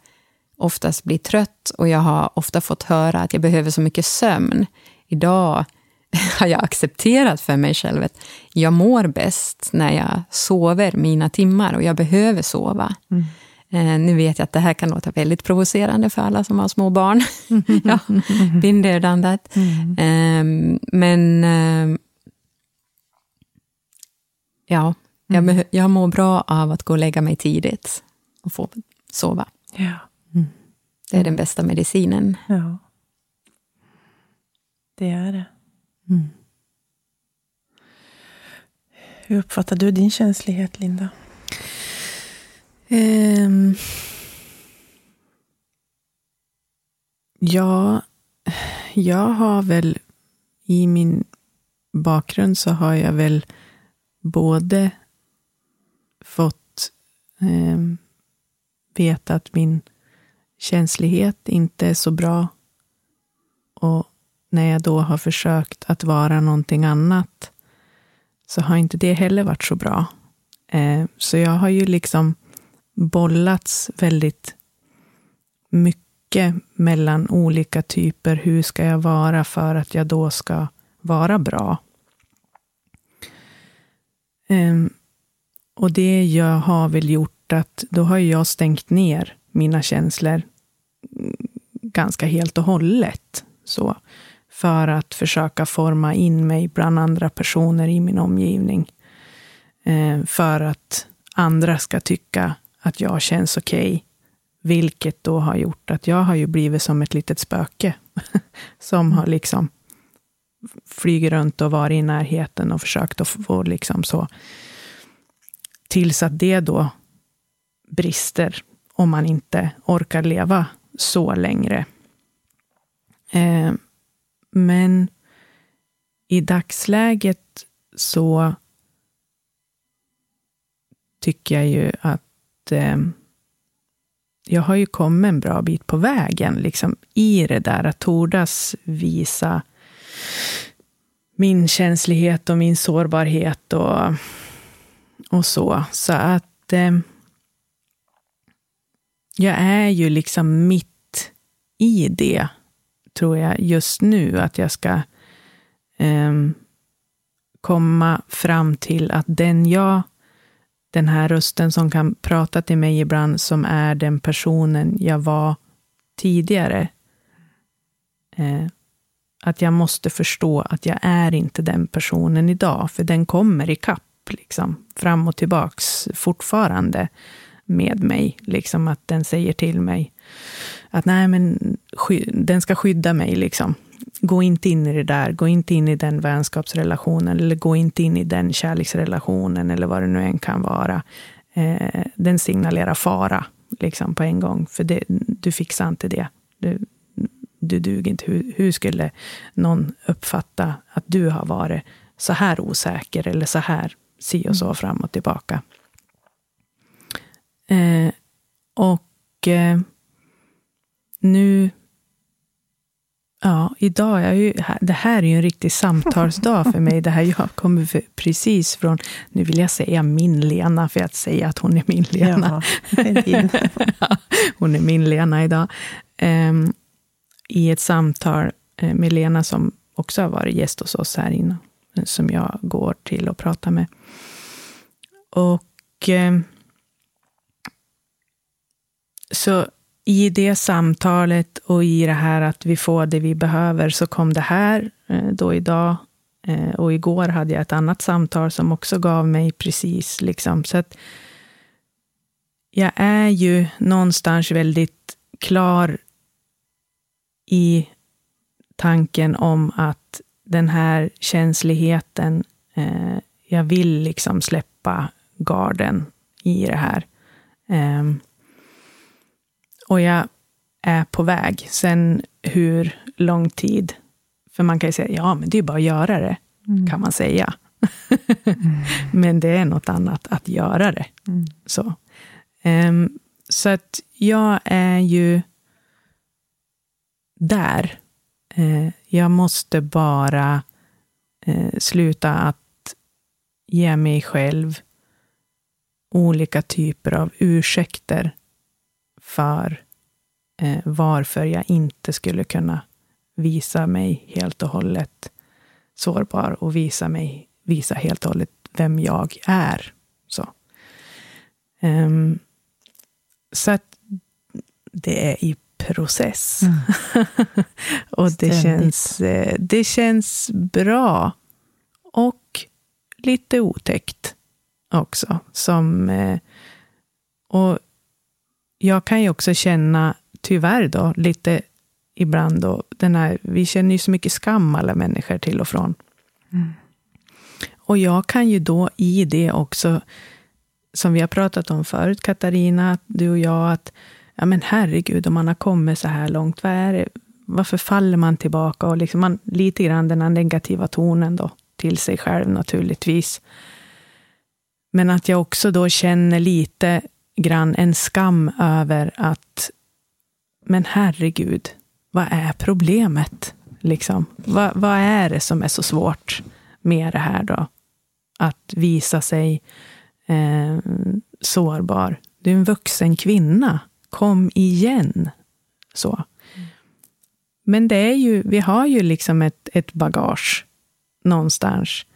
oftast blir trött och jag har ofta fått höra att jag behöver så mycket sömn. Idag har jag accepterat för mig själv att jag mår bäst när jag sover mina timmar och jag behöver sova. Mm. Eh, nu vet jag att det här kan låta väldigt provocerande för alla som har små barn. ja, been there, done that. Mm. Eh, men eh, ja, jag, mm. jag mår bra av att gå och lägga mig tidigt och få sova. Ja. Det är den bästa medicinen. Ja. Det är det. Mm. Hur uppfattar du din känslighet, Linda? Um, ja, jag har väl i min bakgrund så har jag väl både fått um, veta att min känslighet inte är så bra. Och när jag då har försökt att vara någonting annat så har inte det heller varit så bra. Eh, så jag har ju liksom bollats väldigt mycket mellan olika typer. Hur ska jag vara för att jag då ska vara bra? Um, och det jag har väl gjort att då har jag stängt ner mina känslor ganska helt och hållet. Så. för att försöka forma in mig bland andra personer i min omgivning. Eh, för att andra ska tycka att jag känns okej. Okay, vilket då har gjort att jag har ju blivit som ett litet spöke. som har liksom flugit runt och varit i närheten och försökt att få liksom så. Tills att det då brister om man inte orkar leva så längre. Eh, men i dagsläget så tycker jag ju att eh, jag har ju kommit en bra bit på vägen, liksom i det där att tordas visa min känslighet och min sårbarhet och, och så. Så att eh, jag är ju liksom mitt i det, tror jag, just nu. Att jag ska eh, komma fram till att den jag, den här rösten som kan prata till mig ibland, som är den personen jag var tidigare. Eh, att jag måste förstå att jag är inte den personen idag, för den kommer ikapp, liksom, fram och tillbaks fortfarande med mig. Liksom att den säger till mig att nej, men den ska skydda mig. Liksom. Gå inte in i det där, gå inte in i den vänskapsrelationen, eller gå inte in i den kärleksrelationen, eller vad det nu än kan vara. Eh, den signalerar fara liksom, på en gång, för det, du fixar inte det. Du, du duger inte. Hur, hur skulle någon uppfatta att du har varit så här osäker, eller så här si och så fram och tillbaka? Eh, och eh, nu... Ja, idag är ju, det här är ju en riktig samtalsdag för mig. Det här jag kommer för, precis från, nu vill jag säga min Lena, för att säga att hon är min Lena. Ja, hon är min Lena idag. Um, I ett samtal eh, med Lena, som också har varit gäst hos oss här innan, som jag går till och pratar med. Och um, så i det samtalet och i det här att vi får det vi behöver så kom det här eh, då idag. Eh, och igår hade jag ett annat samtal som också gav mig precis liksom. Så att jag är ju någonstans väldigt klar i tanken om att den här känsligheten, eh, jag vill liksom släppa garden i det här. Um, och jag är på väg. Sen hur lång tid? För man kan ju säga, ja, men det är bara att göra det, mm. kan man säga. mm. Men det är något annat att göra det. Mm. Så. Um, så att jag är ju där. Uh, jag måste bara uh, sluta att ge mig själv olika typer av ursäkter för eh, varför jag inte skulle kunna visa mig helt och hållet sårbar och visa mig, visa helt och hållet vem jag är. Så, um, så att det är i process. Mm. och det känns, eh, det känns bra. Och lite otäckt också. Som, eh, och jag kan ju också känna, tyvärr då, lite ibland då, den här, vi känner ju så mycket skam alla människor till och från. Mm. Och jag kan ju då i det också, som vi har pratat om förut, Katarina, du och jag, att ja men herregud, om man har kommit så här långt, vad är det, varför faller man tillbaka? Och liksom man, lite grann den här negativa tonen då, till sig själv naturligtvis. Men att jag också då känner lite grann en skam över att, men herregud, vad är problemet? Liksom, vad, vad är det som är så svårt med det här då? Att visa sig eh, sårbar. Du är en vuxen kvinna. Kom igen. Så. Men det är ju, vi har ju liksom ett, ett bagage någonstans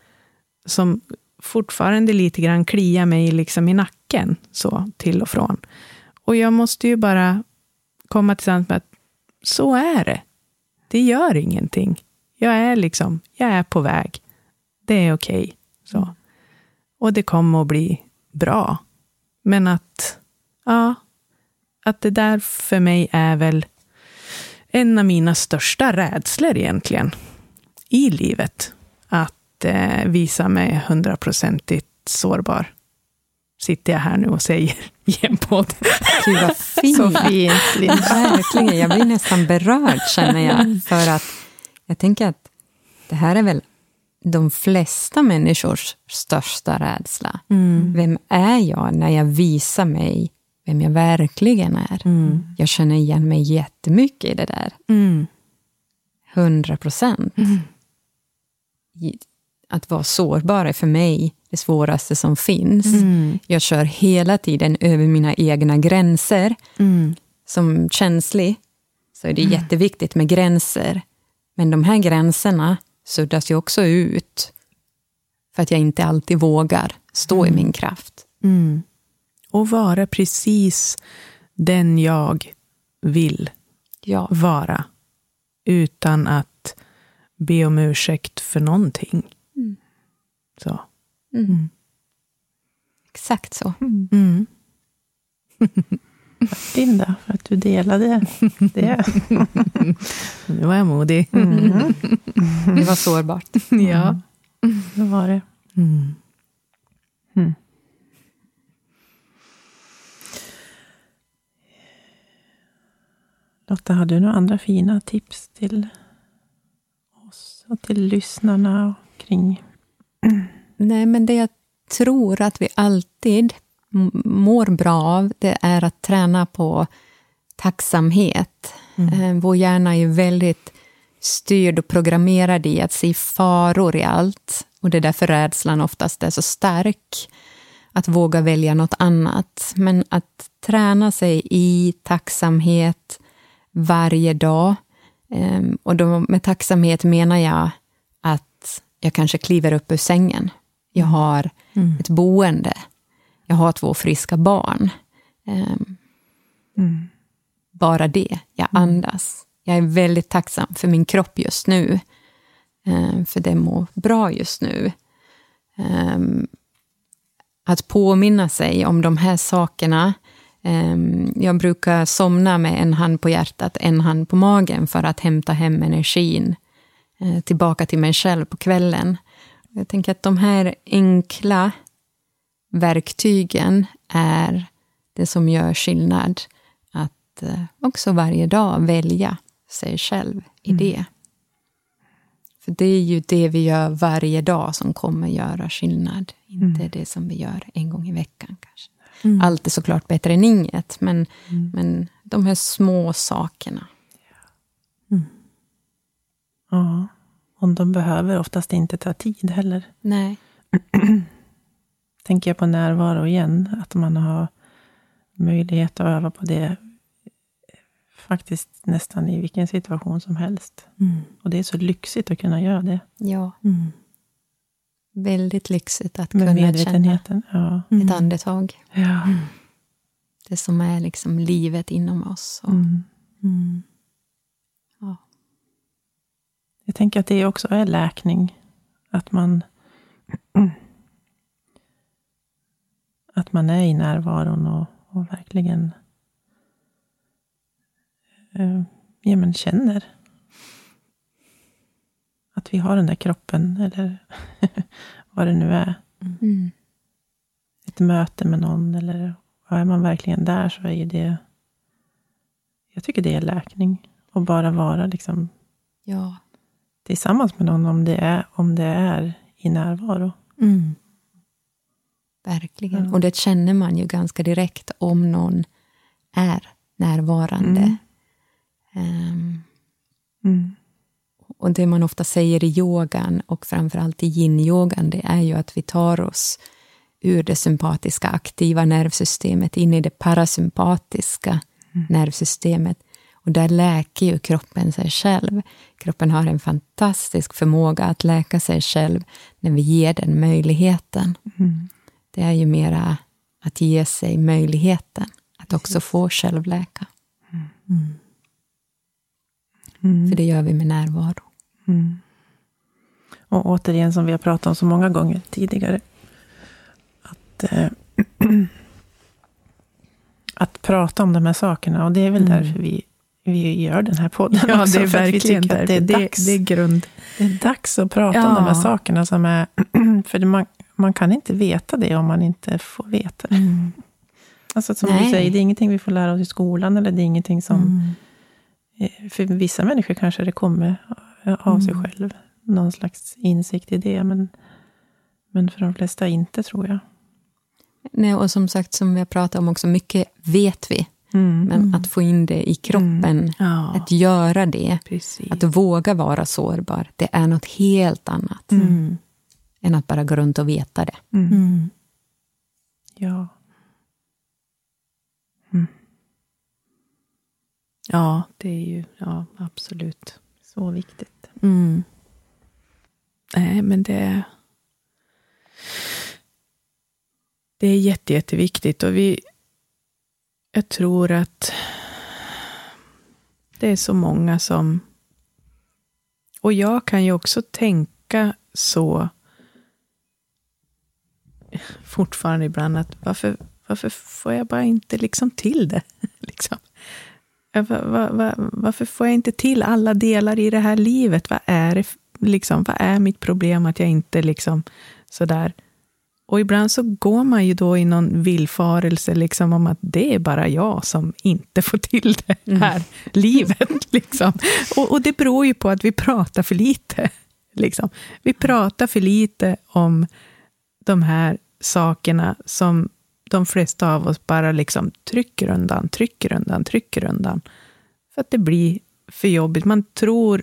som fortfarande lite grann kliar mig liksom i nacken, så till och från. Och jag måste ju bara komma till sans med att så är det. Det gör ingenting. Jag är liksom, jag är på väg. Det är okej. Okay. Så. Och det kommer att bli bra. Men att, ja, att det där för mig är väl en av mina största rädslor egentligen i livet. Att eh, visa mig hundraprocentigt sårbar. Sitter jag här nu och säger i en podd. Gud vad fint. Så fint. Verkligen, jag blir nästan berörd känner jag. För att jag tänker att det här är väl de flesta människors största rädsla. Mm. Vem är jag när jag visar mig vem jag verkligen är? Mm. Jag känner igen mig jättemycket i det där. Mm. Hundra procent. Mm. Att vara sårbar är för mig det svåraste som finns. Mm. Jag kör hela tiden över mina egna gränser. Mm. Som känslig så är det jätteviktigt med gränser. Men de här gränserna suddas ju också ut för att jag inte alltid vågar stå mm. i min kraft. Mm. Och vara precis den jag vill ja. vara. Utan att be om ursäkt för någonting. Mm. Så. Mm. Mm. Exakt så. Mm. Linda, för att du delade det. nu var jag modig. Mm. Det var sårbart. Ja, det var det. Mm. Mm. Lotta, har du några andra fina tips till oss och till lyssnarna kring? Nej, men det jag tror att vi alltid mår bra av, det är att träna på tacksamhet. Mm. Eh, vår hjärna är väldigt styrd och programmerad i att se faror i allt. Och det är därför rädslan oftast är så stark. Att våga välja något annat. Men att träna sig i tacksamhet varje dag. Ehm, och då med tacksamhet menar jag jag kanske kliver upp ur sängen. Jag har mm. ett boende jag har två friska barn. Um, mm. Bara det, jag mm. andas. Jag är väldigt tacksam för min kropp just nu. Um, för det mår bra just nu. Um, att påminna sig om de här sakerna. jag brukar somna med en hand på hjärtat, en hand på magen för att hämta hem energin tillbaka till mig själv på kvällen. Jag tänker att de här enkla verktygen är det som gör skillnad. Att eh, också varje dag välja sig själv i mm. det. För det är ju det vi gör varje dag som kommer göra skillnad. Inte mm. det som vi gör en gång i veckan kanske. Mm. Allt är såklart bättre än inget, men, mm. men de här små sakerna. Ja, och de behöver oftast inte ta tid heller. Nej. tänker jag på närvaro igen, att man har möjlighet att öva på det faktiskt nästan i vilken situation som helst. Mm. Och det är så lyxigt att kunna göra det. Ja. Mm. Väldigt lyxigt att Med kunna känna ja. ett mm. andetag. Ja. Mm. Det som är liksom livet inom oss. Och, mm. Mm. Jag tänker att det också är läkning. Att man att man är i närvaron och, och verkligen eh, ja, men känner att vi har den där kroppen, eller vad det nu är. Mm. Ett möte med någon, eller är man verkligen där så är det... Jag tycker det är läkning. Att bara vara liksom ja. Tillsammans med någon, om det är, om det är i närvaro. Mm. Verkligen. Mm. Och det känner man ju ganska direkt om någon är närvarande. Mm. Um, och det man ofta säger i yogan och framförallt i yin-yogan, det är ju att vi tar oss ur det sympatiska aktiva nervsystemet in i det parasympatiska mm. nervsystemet. Och där läker ju kroppen sig själv. Kroppen har en fantastisk förmåga att läka sig själv när vi ger den möjligheten. Mm det är ju mera att ge sig möjligheten att också få självläka. Mm. Mm. För det gör vi med närvaro. Mm. Och återigen, som vi har pratat om så många gånger tidigare, att, eh, att prata om de här sakerna. Och det är väl Mm. därför vi, vi gör den här podden Ja, också. det är för att vi verkligen tycker att det är Det, dags. det är grund. Det är dags att prata Ja. om de här sakerna som är... För det, man, man kan inte veta det om man inte får veta det. Mm. Alltså som Nej. du säger, det är ingenting vi får lära oss i skolan, eller det är ingenting som... Mm. eh, För vissa människor kanske det kommer av sig Mm. själv, någon slags insikt i det, men, men för de flesta inte, tror jag. Nej, och som sagt, som vi har pratat om också, mycket vet vi. Mm. Men Mm. att få in det i kroppen, Ja, att göra det, precis. att våga vara sårbar, det är något helt annat Mm. än att bara gå runt och veta det. Mm. Mm. Ja. Ja, det är ju, ja, absolut. Så viktigt. Mm. Nej, men det... Det är jätte, jätteviktigt och vi... Jag tror att det är så många som... Och jag kan ju också tänka så fortfarande ibland att varför, varför får jag bara inte liksom till det? liksom. Var, var, var, varför får jag inte till alla delar i det här livet? Vad är, det, liksom, vad är mitt problem att jag inte liksom sådär... Och ibland så går man ju då i någon villfarelse liksom om att det är bara jag som inte får till det här livet. Liksom. Och, och det beror ju på att vi pratar för lite. Liksom. Vi pratar för lite om de här sakerna som de flesta av oss bara liksom trycker undan, trycker undan, trycker undan. För att det blir för jobbigt. Man tror,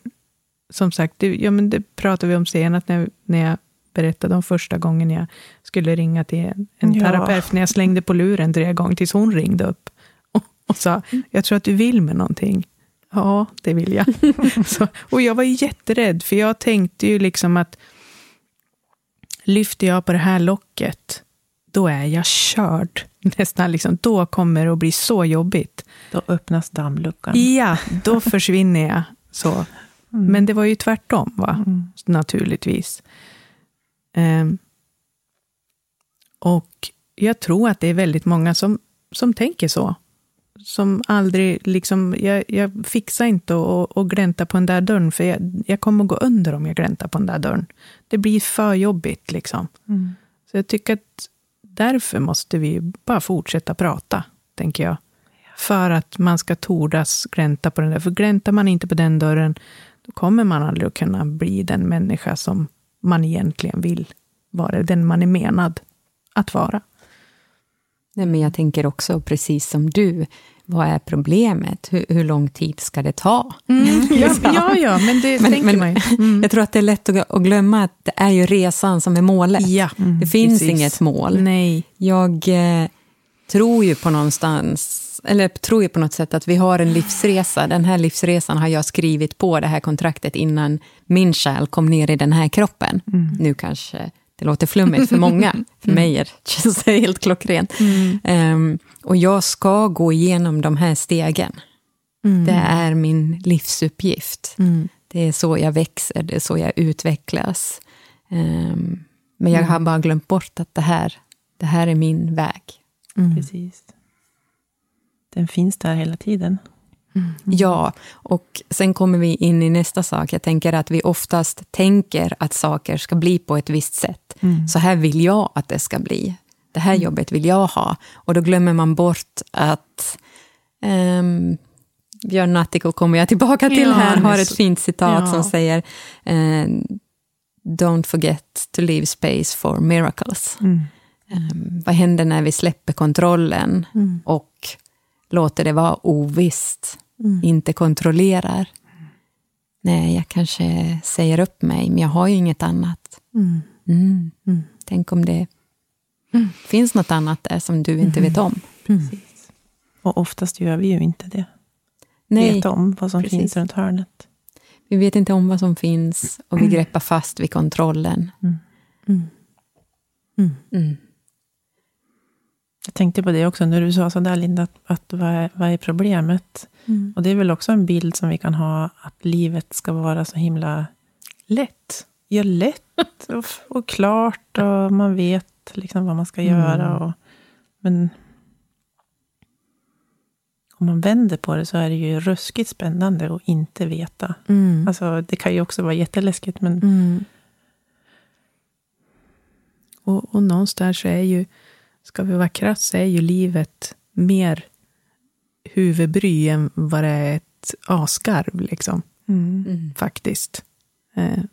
som sagt, det, ja, men det pratade vi om senast när, när jag berättade om första gången jag skulle ringa till en, Ja. terapeut, när jag slängde på luren tre gånger tills hon ringde upp och, och sa, jag tror att du vill med någonting. Ja, det vill jag. Så, och jag var jätterädd, för jag tänkte ju liksom att lyfter jag på det här locket, då är jag körd. Nästan liksom, då kommer det att bli så jobbigt. Då öppnas dammluckan. Ja, då försvinner jag. Så. Men det var ju tvärtom, va? Mm. naturligtvis. Ehm, och jag tror att det är väldigt många som, som tänker så. Som aldrig, liksom, jag, jag fixar inte att att glänta på den där dörren, för jag, jag kommer att gå under om jag gläntar på den där dörren. Det blir för jobbigt, liksom. Mm. Så jag tycker att därför måste vi bara fortsätta prata, tänker jag. För att man ska tordas glänta på den där. För gläntar man inte på den dörren, då kommer man aldrig att kunna bli den människa som man egentligen vill vara, den man är menad att vara. Nej, men jag tänker också, precis som du, vad är problemet? Hur, hur lång tid ska det ta? Ja, ja, ja, men det Men- tänker men- man ju. Mm. Jag tror att det är lätt att, att glömma att det är ju resan som är målet. Ja, Det finns precis. inget mål. Nej. Jag eh, tror ju på någonstans, eller tror ju på något sätt att vi har en livsresa. Den här livsresan har jag skrivit på det här kontraktet innan min själ kom ner i den här kroppen. Nu kanske det låter flummigt för många. För mig är det helt klockrent. Ehm, och jag ska gå igenom de här stegen. Mm. Det är min livsuppgift. Mm. Det är så jag växer, det är så jag utvecklas. Ehm, men jag har bara glömt bort att det här, det här är min väg. Mm. Precis. Den finns där hela tiden. Ja, och sen kommer vi in i nästa sak. Jag tänker att vi oftast tänker att saker ska bli på ett visst sätt. Så här vill jag att det ska bli. Det här jobbet vill jag ha. Och då glömmer man bort att um, Björn Natthikal kommer jag tillbaka till Ja, här, har ett fint citat Ja. som säger ehm, Don't forget to leave space for miracles. Ehm, vad händer när vi släpper kontrollen Mm. och låter det vara ovisst, inte kontrollerar? Nej, jag kanske säger upp mig, men jag har ju inget annat. Mm. Mm. Mm. Tänk om det finns något annat där som du inte vet om. Precis. Och oftast gör vi ju inte det. Nej, Vet om vad som precis. finns runt hörnet. vi vet inte om vad som finns och vi greppar fast vid kontrollen. Mm. Mm. Jag tänkte på det också när du sa sådär Linda, att, att vad, är, vad är problemet? Och det är väl också en bild som vi kan ha, att livet ska vara så himla Lätt. ja, lätt och, och klart och man vet liksom vad man ska Mm. göra. Och, men om man vänder på det så är det ju ruskigt spännande att inte veta. Mm. Alltså, det kan ju också vara jätteläskigt, men Mm. Och, och någonstans så är ju, ska vi vara krass, så är ju livet mer huvudbry än vad det är ett asgarv, liksom, mm. Mm. faktiskt. Eh,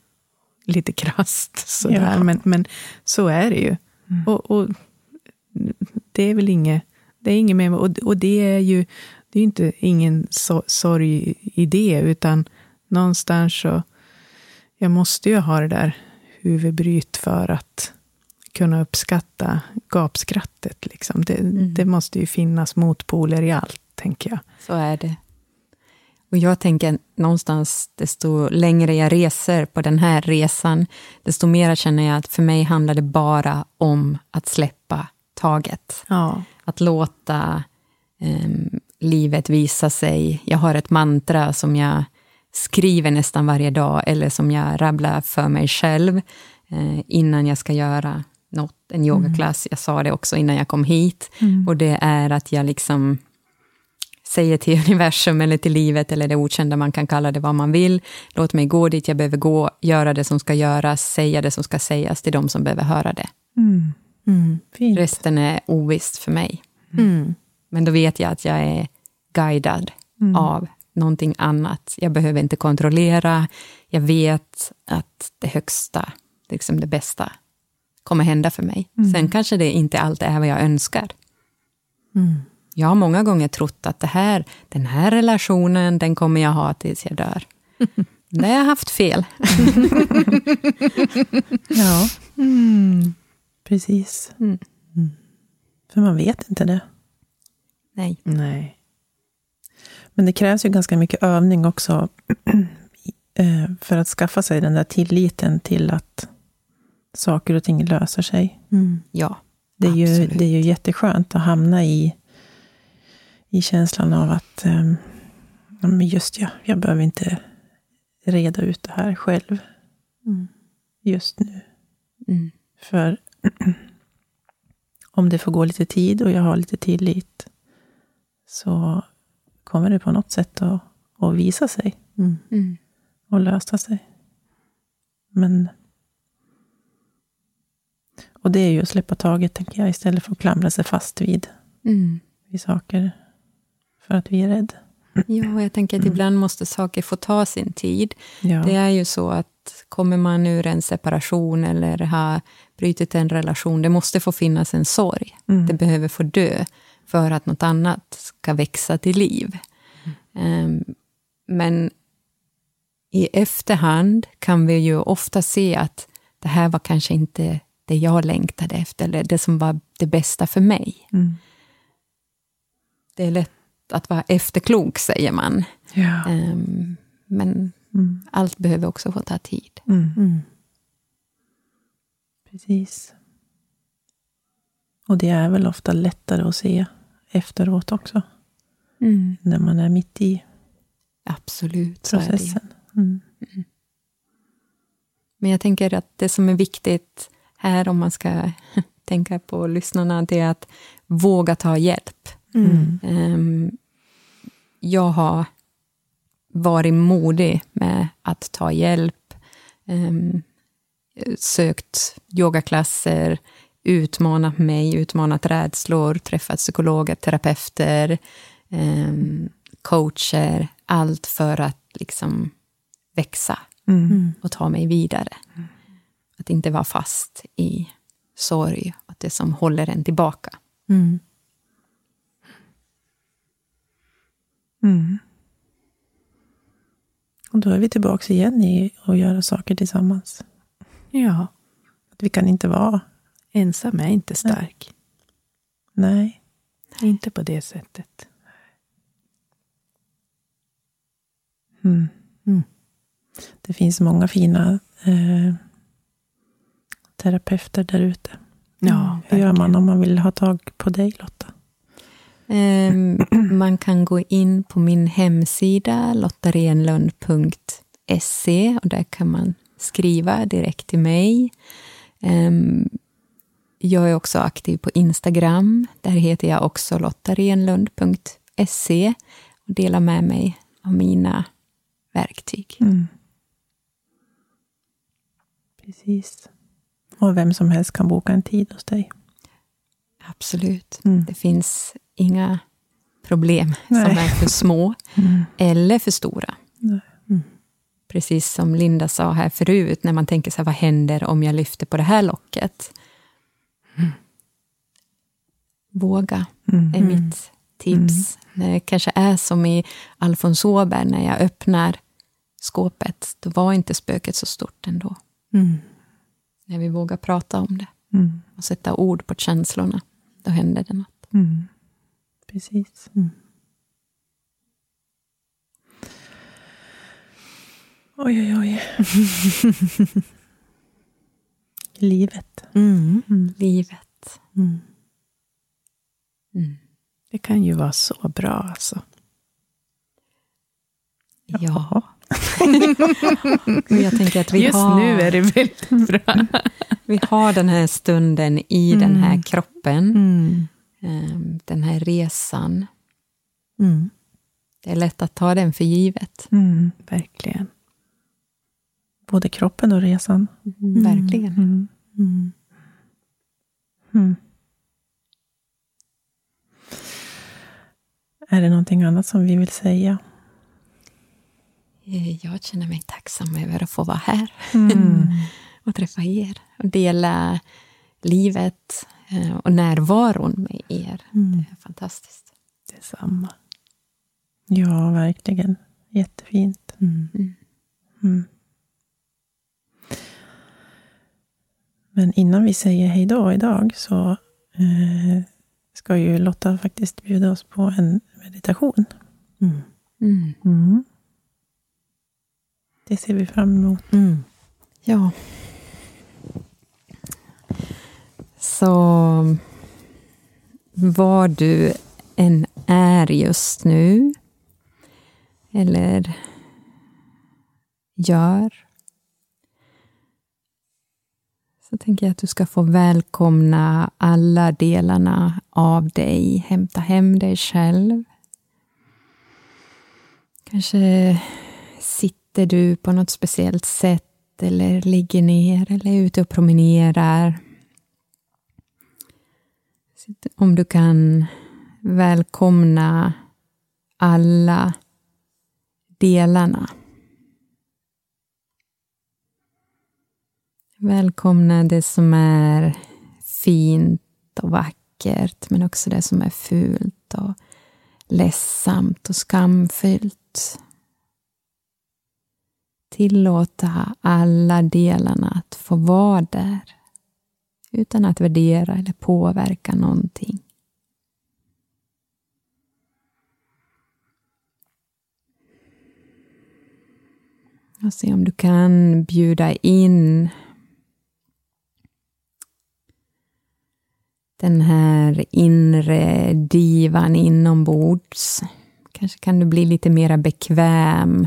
lite krasst sådär, Ja. men, men så är det ju. Mm. Och, och det är väl inget, det är inget mer, och, och det är ju det är ju inte ingen so, sorg i det, utan någonstans så, jag måste ju ha det där huvudbryt för att kunna uppskatta gapskrattet. Liksom. Det, Mm. det måste ju finnas motpoler i allt, tänker jag. Så är det. Och jag tänker någonstans, desto längre jag reser på den här resan, desto mer känner jag att för mig handlar det bara om att släppa taget. Ja. Att låta em, livet visa sig. Jag har ett mantra som jag skriver nästan varje dag, eller som jag rabblar för mig själv eh, innan jag ska göra något, en yogaklass. Jag sa det också innan jag kom hit. Och det är att jag liksom säger till universum eller till livet eller det okända, man kan kalla det vad man vill. Låt mig gå dit jag behöver gå, göra det som ska göras, säga det som ska sägas till de som behöver höra det. Mm. Mm. Resten är ovisst för mig. Mm. Men då vet jag att jag är guidad Mm. av någonting annat. Jag behöver inte kontrollera. Jag vet att det högsta, liksom det bästa, kommer hända för mig. Sen kanske det inte alltid är vad jag önskar. Mm. Jag har många gånger trott att det här, den här relationen, den kommer jag ha tills jag dör. Där har jag haft fel. Ja, Mm. precis. Mm. För man vet inte det. Nej. Nej. Men det krävs ju ganska mycket övning också eh, för att skaffa sig den där tilliten till att saker och ting löser sig. Mm. Ja. Det är, ju, det är ju jätteskönt att hamna i, i känslan av att men just ja, jag behöver inte reda ut det här själv Mm. just nu. Mm. För om det får gå lite tid och jag har lite tillit så kommer det på något sätt att, att visa sig. Mm. och lösa sig. Men och det är ju att släppa taget, tänker jag, istället för att klamra sig fast vid, Mm. vid saker för att vi är rädda. Ja, jag tänker att ibland måste saker få ta sin tid. Ja. Det är ju så att kommer man ur en separation eller har brutit en relation, det måste få finnas en sorg. Mm. Det behöver få dö för att något annat ska växa till liv. Ehm, men i efterhand kan vi ju ofta se att det här var kanske inte det jag längtade efter, eller det som var det bästa för mig. Mm. Det är lätt att vara efterklok, säger man. Ja. Ehm, men Mm. allt behöver också få ta tid. Mm. Mm. Precis. Och det är väl ofta lättare att se efteråt också, när man är mitt i Absolut, processen. Mm. Men jag tänker att det som är viktigt här, om man ska tänka på lyssnarna, det är att våga ta hjälp. Mm. Ehm, jag har varit modig med att ta hjälp, ehm, sökt yogaklasser, utmanat mig, utmanat rädslor, träffat psykologer, terapeuter, ehm, coacher, allt för att liksom växa Mm. Mm. och ta mig vidare. Att inte vara fast i sorg, att det som håller en tillbaka. Mm. Mm. Och då är vi tillbaka igen i att göra saker tillsammans. Ja, Att vi kan inte vara, ensam är inte stark. nej. Inte på det sättet. Mm. Mm. Det finns många fina eh, terapeuter där ute. Ja, Hur gör man om man vill ha tag på dig Lotta? Ehm, man kan gå in på min hemsida lottarenlund.se och där kan man skriva direkt till mig. Ehm, jag är också aktiv på Instagram. Där heter jag också lottarenlund.se och delar med mig av mina verktyg. Mm. Precis. Och vem som helst kan boka en tid hos dig. Absolut. Mm. Det finns inga problem Nej. som är för små Mm. eller för stora. Nej. Precis som Linda sa här förut, när man tänker så här, vad händer om jag lyfter på det här locket? Våga Mm. är mitt tips. När det kanske är som i Alfons Åberg, när jag öppnar skåpet, då var inte spöket så stort ändå. Mm. När vi vågar prata om det Mm. och sätta ord på känslorna, då händer det något. Mm. Precis. Mm. Oj, oj, oj. Livet. Mm. Livet. Mm. Mm. Det kan ju vara så bra alltså. Ja. Och jag tänker att vi Just har, nu är det väldigt bra. vi har den här stunden i den här Mm. kroppen, Mm. ehm, den här resan. Mm. Det är lätt att ta den för givet. Mm. Verkligen. Både kroppen och resan. Verkligen. Mm. Mm. Mm. Är det någonting annat som vi vill säga? Eh, Jag känner mig tacksam över att få vara här Mm. och träffa er och dela livet eh, och närvaron med er. Mm. Det är fantastiskt. Detsamma. Ja, verkligen. Jättefint. Mm. Mm. Men innan vi säger hej då idag så eh, ska ju Lotta faktiskt bjuda oss på en meditation. Mm. Mm. Det ser vi fram emot. Mm. Ja. Så var du än är just nu eller gör så tänker jag att du ska få välkomna alla delarna av dig. Hämta hem dig själv. Kanske sitta sitter du på något speciellt sätt eller ligger ner eller är ute och promenerar. Om du kan välkomna alla delarna. Välkomna det som är fint och vackert men också det som är fult och ledsamt och skamfyllt. Tillåta alla delarna att få vara där utan att värdera eller påverka någonting. Och se om du kan bjuda in den här inre divan inombords. Kanske kan du bli lite mera bekväm.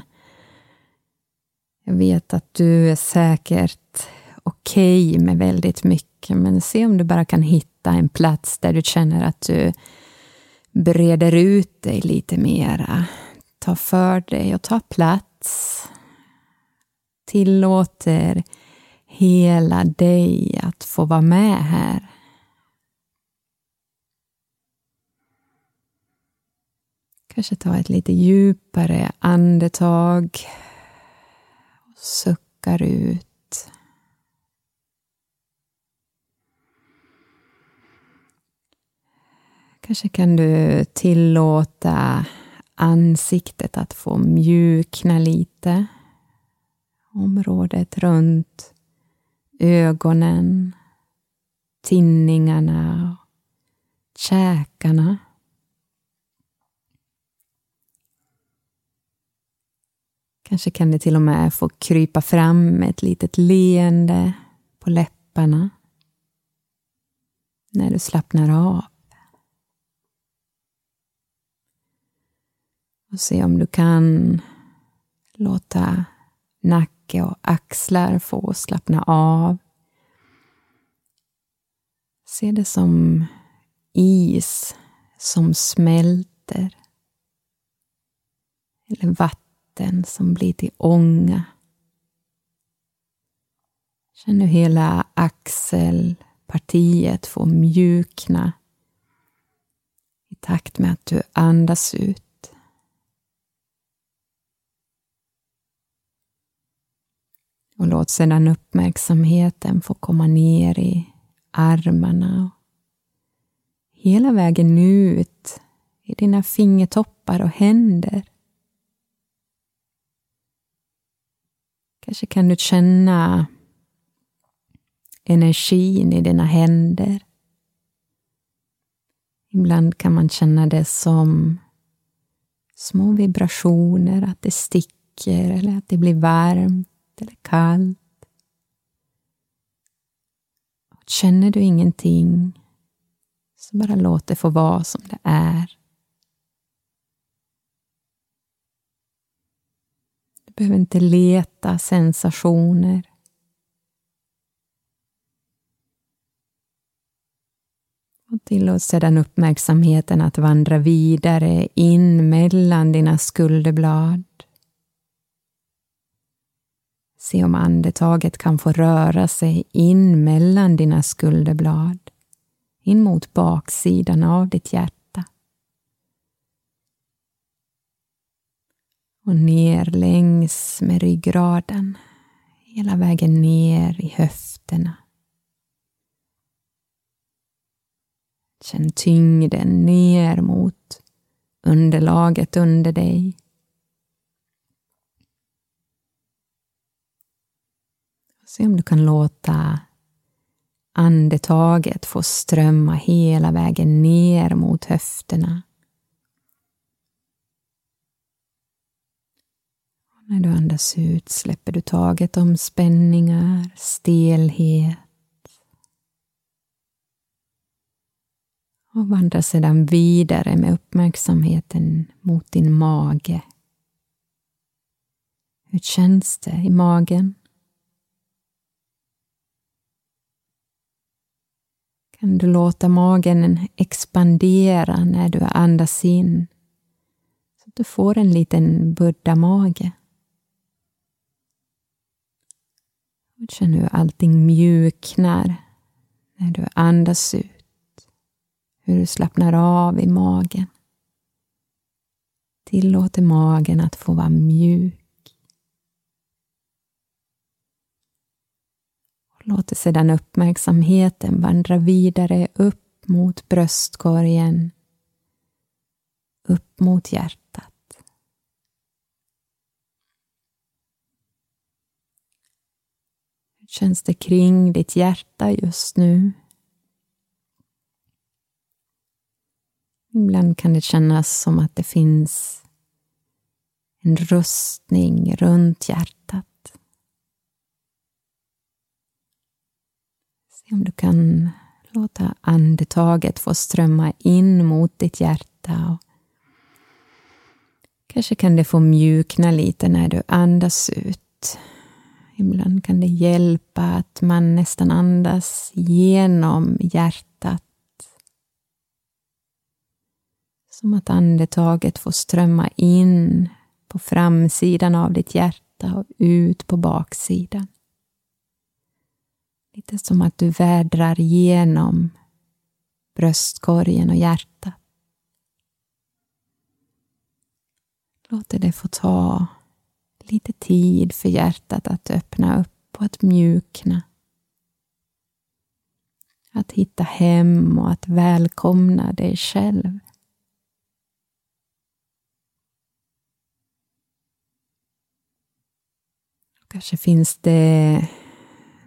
Jag vet att du är säkert okej okay med väldigt mycket, men se om du bara kan hitta en plats där du känner att du breder ut dig lite mera. Ta för dig och ta plats. Tillåter hela dig att få vara med här. Kanske ta ett lite djupare andetag. Suckar ut. Kanske kan du tillåta ansiktet att få mjukna lite. Området runt ögonen, tinningarna, käkarna. Kanske kan det till och med få krypa fram med ett litet leende på läpparna när du slappnar av. Och se om du kan låta nacke och axlar få slappna av. Se det som is som smälter. Eller vatten som blir till ånga. Känn hur hela axelpartiet får mjukna i takt med att du andas ut. Och låt sedan uppmärksamheten få komma ner i armarna. Hela vägen ut i dina fingertoppar och händer. Kanske kan du känna energin i dina händer. Ibland kan man känna det som små vibrationer, att det sticker eller att det blir varmt eller kallt. Känner du ingenting, så bara låt det få vara som det är. Behöver inte leta sensationer. Och tillåt sedan uppmärksamheten att vandra vidare in mellan dina skulderblad. Se om andetaget kan få röra sig in mellan dina skulderblad, in mot baksidan av ditt hjärta. Och ner längs med ryggraden, hela vägen ner i höfterna. Känn tyngden ner mot underlaget under dig. Se om du kan låta andetaget få strömma hela vägen ner mot höfterna. När du andas ut släpper du taget om spänningar, stelhet och vandrar sedan vidare med uppmärksamheten mot din mage. Hur känns det i magen? kan du låta magen expandera när du andas in. Så att du får en liten buddha-mage. Känn hur allting mjuknar när du andas ut. Hur du slappnar av i magen. Tillåter magen att få vara mjuk. Låter sedan uppmärksamheten vandra vidare upp mot bröstkorgen, upp mot hjärtat. Hur känns det kring ditt hjärta just nu? Ibland kan det kännas som att det finns en rustning runt hjärtat. Se om du kan låta andetaget få strömma in mot ditt hjärta. Och kanske kan det få mjukna lite när du andas ut. Ibland kan det hjälpa att man nästan andas genom hjärtat. Som att andetaget får strömma in på framsidan av ditt hjärta och ut på baksidan. Lite som att du vädrar genom bröstkorgen och hjärtat. Låt det få ta lite tid för hjärtat att öppna upp och att mjukna. Att hitta hem och att välkomna dig själv. Kanske finns det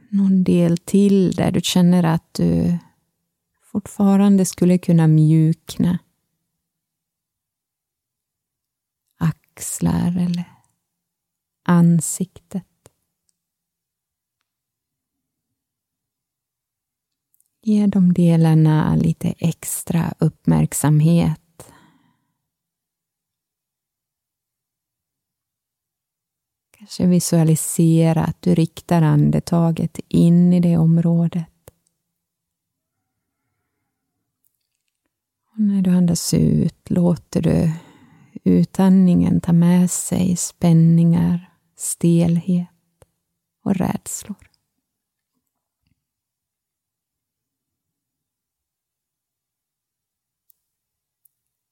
någon del till där du känner att du fortfarande skulle kunna mjukna. Axlar eller ansiktet. Ge de delarna lite extra uppmärksamhet. Kanske visualisera att du riktar andetaget in i det området. Och när du andas ut låter du utandningen ta med sig spänningar, stelhet och rädslor.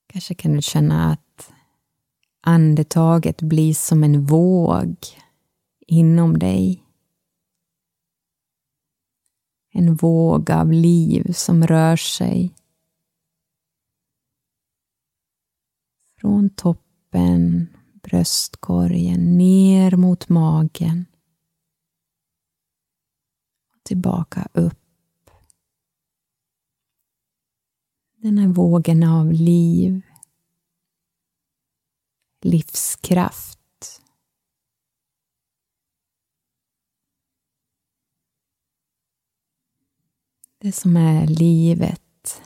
Kanske kan du känna att andetaget blir som en våg inom dig. En våg av liv som rör sig från toppen, bröstkorgen, ner mot magen och tillbaka upp. Den här vågen av liv, livskraft. Det som är livet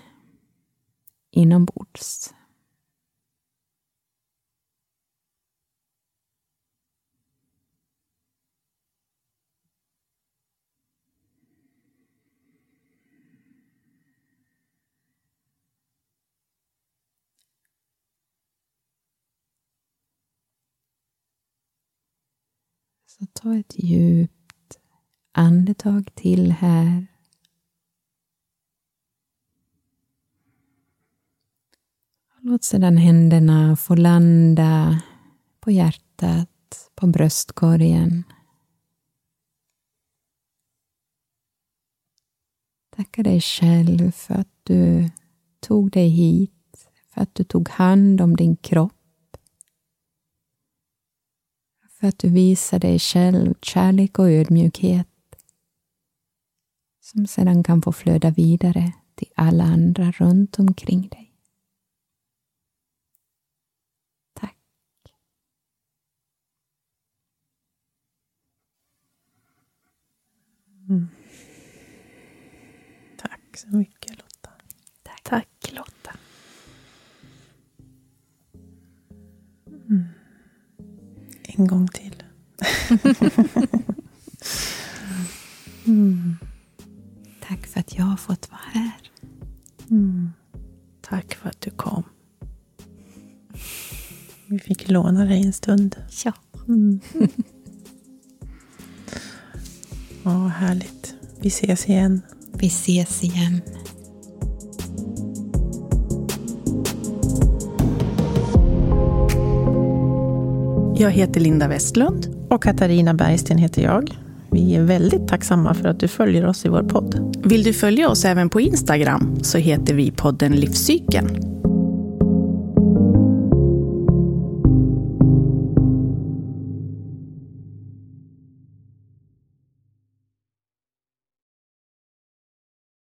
inombords. Så ta ett djupt andetag till här. Låt sedan händerna få landa på hjärtat, på bröstkorgen. Tacka dig själv för att du tog dig hit, för att du tog hand om din kropp för att du visar dig själv kärlek och ödmjukhet som sedan kan få flöda vidare till alla andra runt omkring dig. Tack. Mm. Tack så mycket Lotta. Tack, Tack Lotta. En gång till. mm. Tack för att jag har fått vara här. Mm. Tack för att du kom. Vi fick låna dig en stund. Ja. Mm. Ja, härligt. Vi ses igen. Vi ses igen. Jag heter Linda Westlund. Och Katarina Bergsten heter jag. Vi är väldigt tacksamma för att du följer oss i vår podd. Vill du följa oss även på Instagram så heter vi podden Livscykeln.